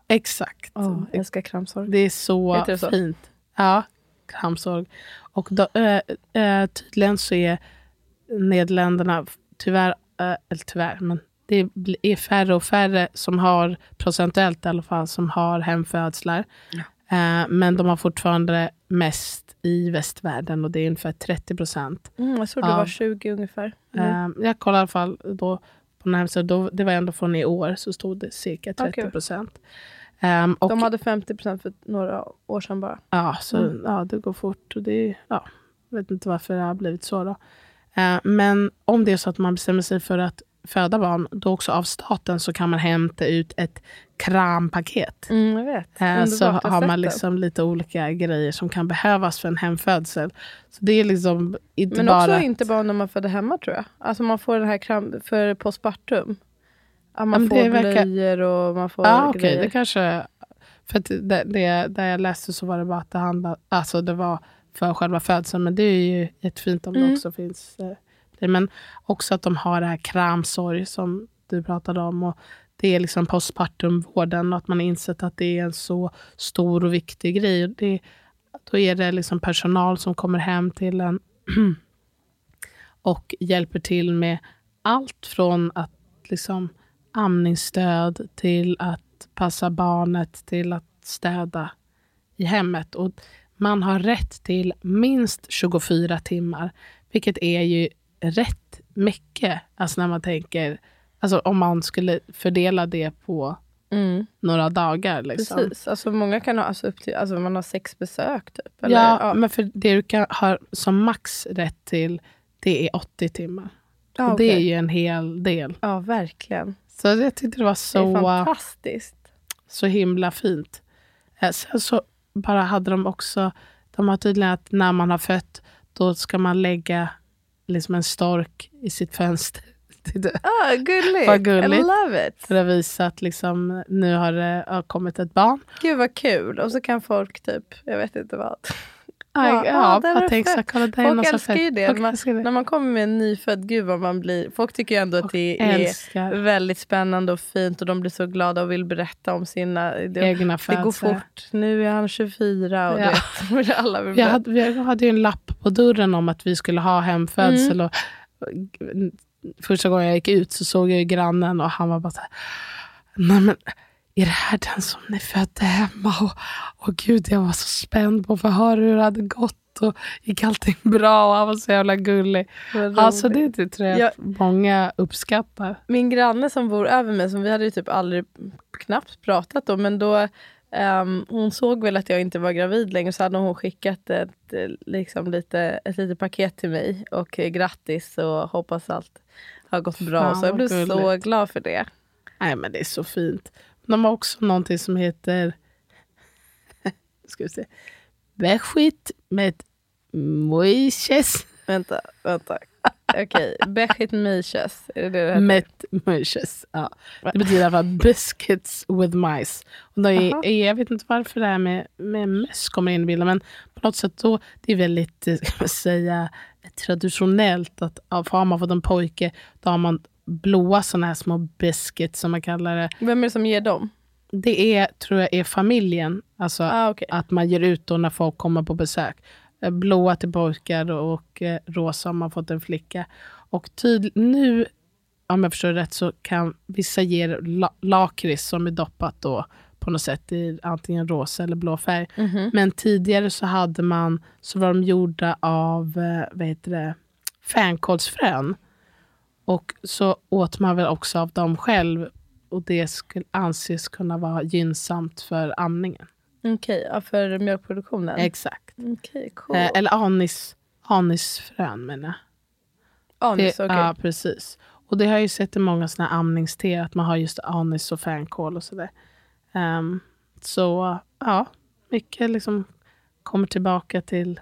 Exakt. Oh, jag älskar kramsorg. Det är så, Heter det så? fint. Ja, kramsorg. Och då, äh, äh, tydligen så är Nederländerna tyvärr, äh, eller tyvärr, men det är färre och färre som har, procentuellt i alla fall, som har hemfödslar. Eh, men de har fortfarande mest i västvärlden och det är ungefär 30 procent. Mm, jag tror det Ja. var 20 ungefär. Mm. Eh, jag kollade i alla fall då på hemsidan, då, det var ändå från i år, så stod det cirka 30 procent. Ehm, och De hade 50 procent för några år sedan bara. Ja, så, Mm. ja det går fort. Och det, ja, jag vet inte varför det har blivit så. Då. Eh, men om det är så att man bestämmer sig för att föda barn, då också av staten så kan man hämta ut ett krampaket. Mm, jag vet. Eh, Underbart, så har man det. liksom lite olika grejer som kan behövas för en hemfödsel. Så det är liksom inte Men bara... också att- inte bara när man föder hemma tror jag. Alltså man får den här kram för postpartum. Ja, man men får det verkar- blöjor och man får Ja, okej. grejer. det kanske... För det, det, där jag läste så var det bara att det handlade... Alltså det var för själva födseln, men det är ju jättefint om det Mm. också finns aspekter. Men också att de har det här kramsorg som du pratade om. Och det är liksom postpartumvården och att man har insett att det är en så stor och viktig grej. Det, då är det liksom personal som kommer hem till en och hjälper till med allt från att liksom amningsstöd till att passa barnet till att städa i hemmet. Och man har rätt till minst 24 timmar, vilket är ju rätt mycket. Alltså när man tänker, alltså om man skulle fördela det på Mm, några dagar. Liksom. precis. Alltså många kan ha alltså, upp till, alltså man har sex besök typ. Eller, ja, ja. men för det du kan, har som max rätt till, det är 80 timmar. Ja, och det är ju en hel del. ja, verkligen. Så jag tyckte det var Det så, fantastiskt. så himla fint. Eh, Sen så bara hade de också, de har tydligen att när man har fött, då ska man lägga liksom en stork i sitt fönster. Ah, gulligt. Vad gulligt. I love it. För att visa att liksom, nu har det har kommit ett barn. Gud vad kul. Och så kan folk typ, jag vet inte vad. Ja, ja, ja, är jag det där är Folk älskar ju det. Man, det. När man kommer med en nyfödd, gud vad man blir... Folk tycker ju ändå att det är Älskar väldigt spännande och fint och de blir så glada och vill berätta om sina... Det, egna det går fort. Nu är han 24 och Ja. du vet, alla vill Vi berätta. hade, vi hade ju en lapp på dörren om att vi skulle ha hemfödsel. Mm. Och, första gången jag gick ut så såg jag ju grannen och han var bara så här, nej men är det här den som ni födde hemma? Och, och gud, jag var så spänd på att få höra hur det hade gått och gick allting bra och han var så jävla gullig. Alltså det, det tror jag Ja. att många uppskattar. Min granne som bor över mig, som vi hade ju typ aldrig knappt pratat om, men då ehm, hon såg väl att jag inte var gravid längre så hade hon skickat ett, liksom lite, ett litet paket till mig och grattis och hoppas allt har gått bra. Fan, så jag blev så gulligt. glad för det. Nej men det är så fint. De har också någonting som heter ska vi se, Beskit med Moises. Vänta, vänta. Okej, Bechit Meishes. Är det det det heter? Met Moises. Ja. Det betyder i alla fall biscuits with mice. Och då Aha. är, jag vet inte varför det här med, med möss kommer in i bilden men på något sätt då, det är väldigt eh, ska man säga, traditionellt att har man fått en pojke då har man blåa sådana här små biscuits som man kallar det. Vem är det som ger dem? Det är, tror jag är familjen. Alltså Ah, okej. att man ger ut då när folk kommer på besök. Eh, Blåa till pojkar och eh, rosa om man fått en flicka. Och nu, om jag förstår rätt, så kan vissa ge la- lakrits som är doppat då på något sätt i antingen rosa eller blå färg. Mhm. Men tidigare så hade man, så var de gjorda av, eh, vad heter det, fänkålsfrön. Och så åt man väl också av dem själv. Och det skulle anses kunna vara gynnsamt för amningen. Okej, ja, för mjölkproduktionen? Exakt. Okej, cool. Eh, eller anis, anisfrön menar jag. Anis, okej. Ja, precis. Och det har jag ju sett i många såna här amningste, att man har just anis och fänkål och sådär. Ehm, så ja, mycket liksom kommer tillbaka till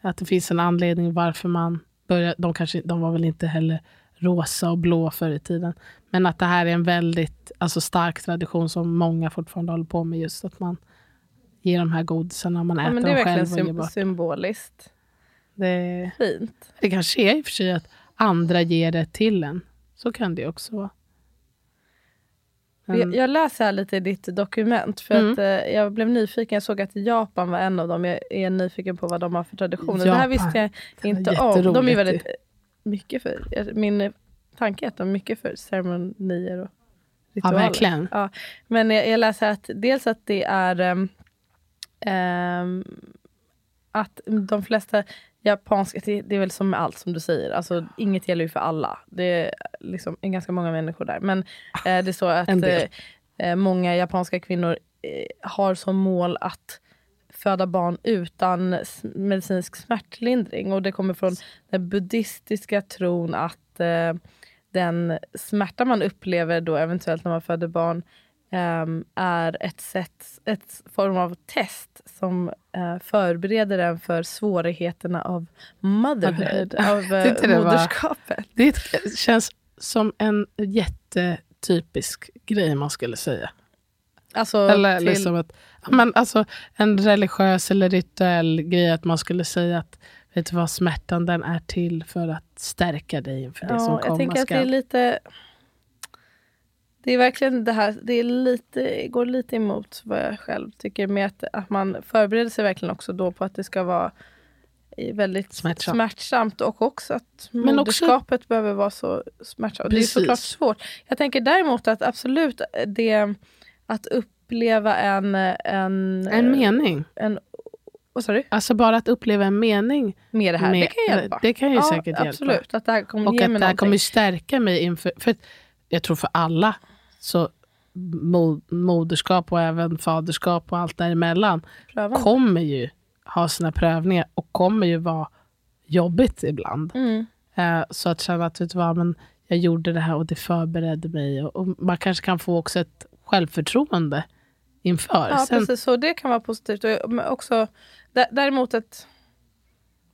att det finns en anledning varför man börjar. De, kanske, de var väl inte heller rosa och blå förr i tiden. Men att det här är en väldigt alltså, stark tradition som många fortfarande håller på med. Just att man ger de här godisarna, man Ja, äter men det är dem verkligen själv ger sym- bort. symboliskt. Det, Fint. det kanske är i och för sig att andra ger det till en. Så kan det också vara. Jag, jag läser här lite i ditt dokument för Mm. att eh, jag blev nyfiken. Jag såg att Japan var en av dem. Jag är nyfiken på vad de har för traditioner. Det här Japan. visste jag inte om. De är väldigt eh, mycket för, min tanke är att de är mycket för ceremonier och Ja, ritualer. verkligen. Ja, men jag, jag läser att dels att det är ehm, ehm, att de flesta japanska, det, det är väl som med allt som du säger, alltså inget gäller ju för alla. Det är liksom ganska många människor där. Men eh, det står att eh, eh, många japanska kvinnor eh, har som mål att föda barn utan medicinsk smärtlindring. Och det kommer från den buddhistiska tron att eh, den smärta man upplever då eventuellt när man föder barn ehm, är ett, sätt, ett form av test som eh, förbereder en för svårigheterna av motherhood, av Tyckte det var- moderskapet. Det känns som en jättetypisk grej man skulle säga. Alltså, Eller till, liksom att, men alltså, en religiös eller rituell grej att man skulle säga att vet du vad, smärtan den är till för att stärka dig inför det som ja, jag komma tänker att det skall. är lite... Det är verkligen det här, det är lite, går lite emot vad jag själv tycker med att, att man förbereder sig verkligen också då på att det ska vara väldigt Smärtsamt. smärtsamt och också att Men också- moderskapet behöver vara så smärtsamt. Det är Precis. såklart svårt. Jag tänker däremot att absolut det att uppleva en... En, En mening. En, vad sa du? Alltså bara att uppleva en mening. Med det här, det med- kan hjälpa. Det kan ju ja, säkert hjälpa. absolut. Att det här kommer Och att det här någonting. kommer stärka mig inför... För jag tror för alla, så mo- moderskap och även faderskap och allt däremellan Pröva. kommer ju ha sina prövningar och kommer ju vara jobbigt ibland. Mm. Eh, så att känna att vet du vad, men jag gjorde det här och det förberedde mig. Och, och man kanske kan få också ett självförtroende inför. Ja, Sen, precis. Så det kan vara positivt. Och också, dä- däremot ett,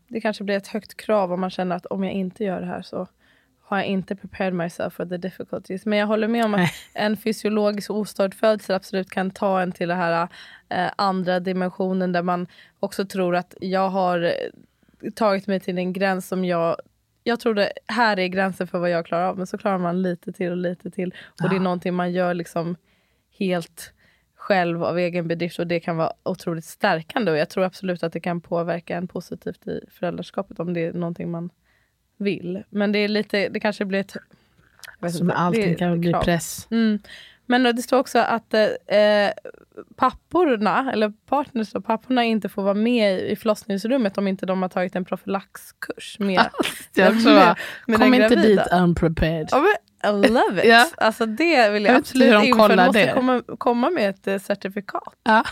det kanske blir ett högt krav om man känner att om jag inte gör det här så har jag inte prepared myself for the difficulties. Men jag håller med om att en fysiologisk ostörd födsel absolut kan ta en till den här eh, andra dimensionen där man också tror att jag har eh, tagit mig till en gräns som jag jag trodde här är gränsen för vad jag klarar av men så klarar man lite till och lite till. Och det är någonting man gör liksom helt själv av egen bedrift och det kan vara otroligt stärkande. Och jag tror absolut att det kan påverka en positivt i föräldraskapet om det är någonting man vill. Men det är lite, det kanske blir ett... Som det allting kan bli krav. press. Mm. Men det står också att eh, papporna, eller partners och papporna inte får vara med i förlossningsrummet om inte de har tagit en profylaxkurs med, Jag också bara, med kom inte dit unprepared. Ja, men I love it! Ja. Alltså det vill jag, Jag absolut införa. kollar De måste det. komma, komma med ett eh, certifikat. Ja.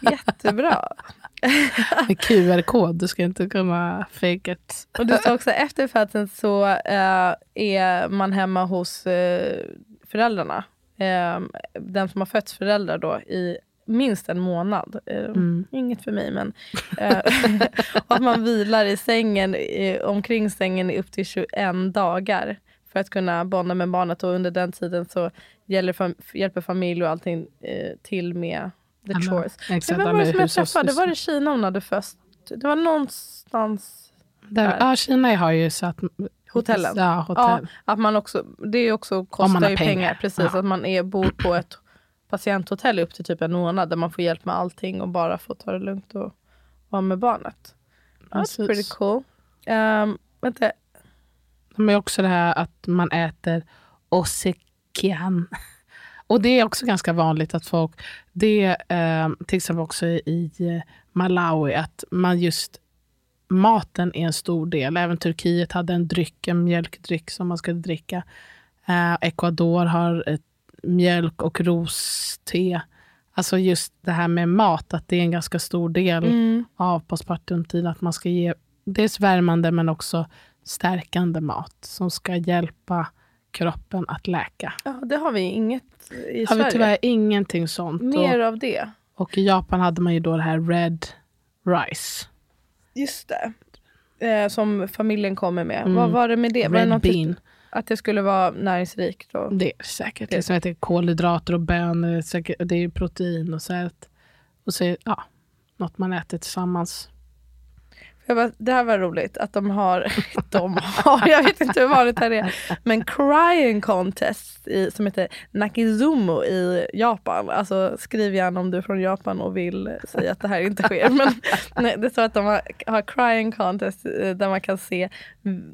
Jättebra. Med QR-kod, du ska inte kunna fake it. Och det står också efter födseln så eh, är man hemma hos eh, föräldrarna. Eh, den som har fötts föräldrar då i minst en månad. Eh, Mm. Inget för mig men. Eh, och att man vilar i sängen, eh, omkring sängen i upp till 21 dagar. För att kunna bonda med barnet och under den tiden så hjälper familj och allting eh, till med the Alla- chores. Exakt, Vem var det som jag träffade? Var det Kina hon hade först? Det var någonstans Där, ja, Kina har ju satt... Hotellen. Ja, hotell. Ja, att man också, det är också, kostar ju pengar. pengar. Precis, Ja. att man är, bor på ett patienthotell upp till typ en månad där man får hjälp med allting och bara får ta det lugnt och vara med barnet. That's Precis. pretty cool. Um, vänta, Men också det här att man äter osekian. Och det är också ganska vanligt att folk, det eh, till exempel också i Malawi, att man just maten är en stor del. Även Turkiet hade en dryck, en mjölkdryck som man skulle dricka. Eh, Ecuador har ett mjölk och roste. Alltså just det här med mat, att det är en ganska stor del mm, av postpartumtid. Att man ska ge dels värmande men också stärkande mat som ska hjälpa kroppen att läka. ja, det har vi inget i Har vi Sverige. tyvärr ingenting sånt. Mer Och, av det. och i Japan hade man ju då det här red rice. Just det. Eh, som familjen kommer med. Mm. Vad var det med det? Var det Red något bean. Att det skulle vara näringsrikt? Och... Det är säkert. Det- Det som heter kolhydrater och bönor. Det är protein och så. här Och så är ja, något man äter tillsammans. Jag bara, det här var roligt att de har, de har, jag vet inte hur vanligt det här är, men crying contest i, som heter Nakizumo i Japan. Alltså skriv gärna om du är från Japan och vill säga att det här inte sker. Men nej, det står att de har, har crying contest eh, där man kan se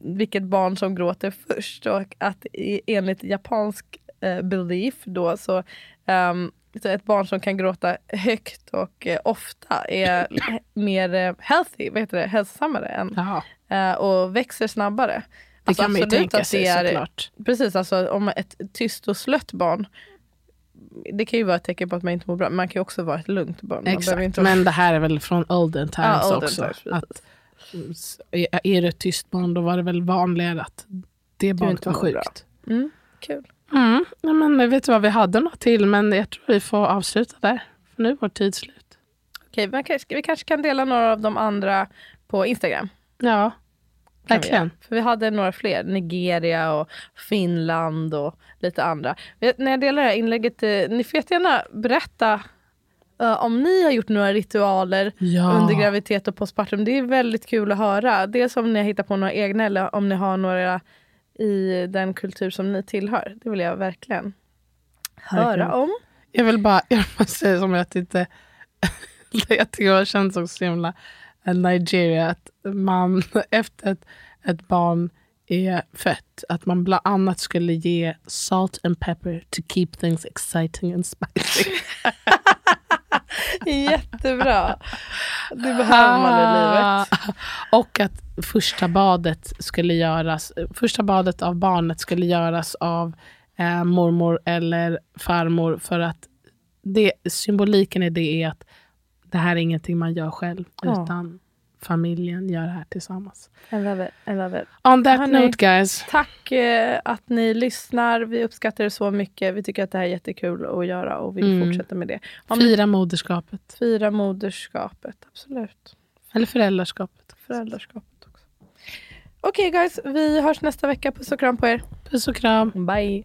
vilket barn som gråter först och att enligt japansk eh, belief då så um, så ett barn som kan gråta högt och eh, ofta är mer eh, healthy, vad heter det, hälsosammare än, eh, och växer snabbare. det kan man ju tänka sig det är- såklart. Precis, alltså om ett tyst och slött barn det kan ju vara ett tecken på att man inte mår bra, men man kan ju också vara ett lugnt barn. Exakt, inte men det här är väl från olden times Ja, olden också. times, att, s- är det ett tyst barn då var det väl vanligare att det barnet var sjukt. mm, kul. Mm. Ja, men vet du vad, vi hade något till men jag tror vi får avsluta där. För nu är vår tid slut. Okej, kanske, vi kanske kan dela några av de andra på Instagram. Ja, vi verkligen. För vi hade några fler. Nigeria och Finland och lite andra. När jag delar det här inlägget, eh, ni får jättegärna berätta eh, om ni har gjort några ritualer Ja. under graviditet och postpartum. Det är väldigt kul att höra. Dels om ni har hittat på några egna eller om ni har några i den kultur som ni tillhör. Det vill jag verkligen höra om. Jag vill bara jag måste säga som jag inte... jag tycker det känns också så himla eh, Nigeria. Att man efter ett, ett barn är fött, att man bland annat skulle ge salt and pepper to keep things exciting and spicy. Jättebra. Det behöver man i livet. Ah. Och att första badet skulle göras, första badet av barnet skulle göras av eh, mormor eller farmor för att det, symboliken i det är att det här är ingenting man gör själv Ja. utan familjen gör det här tillsammans. I love it. I love it. On that Hörni. note guys. Tack eh, att ni lyssnar. Vi uppskattar det så mycket. Vi tycker att det här är jättekul att göra och vill Mm. fortsätta med det. Om Fira moderskapet. fira moderskapet, absolut. Eller föräldraskapet. Föräldraskapet också. Okej guys, vi hörs nästa vecka. Puss och kram på er. Puss och kram. Bye.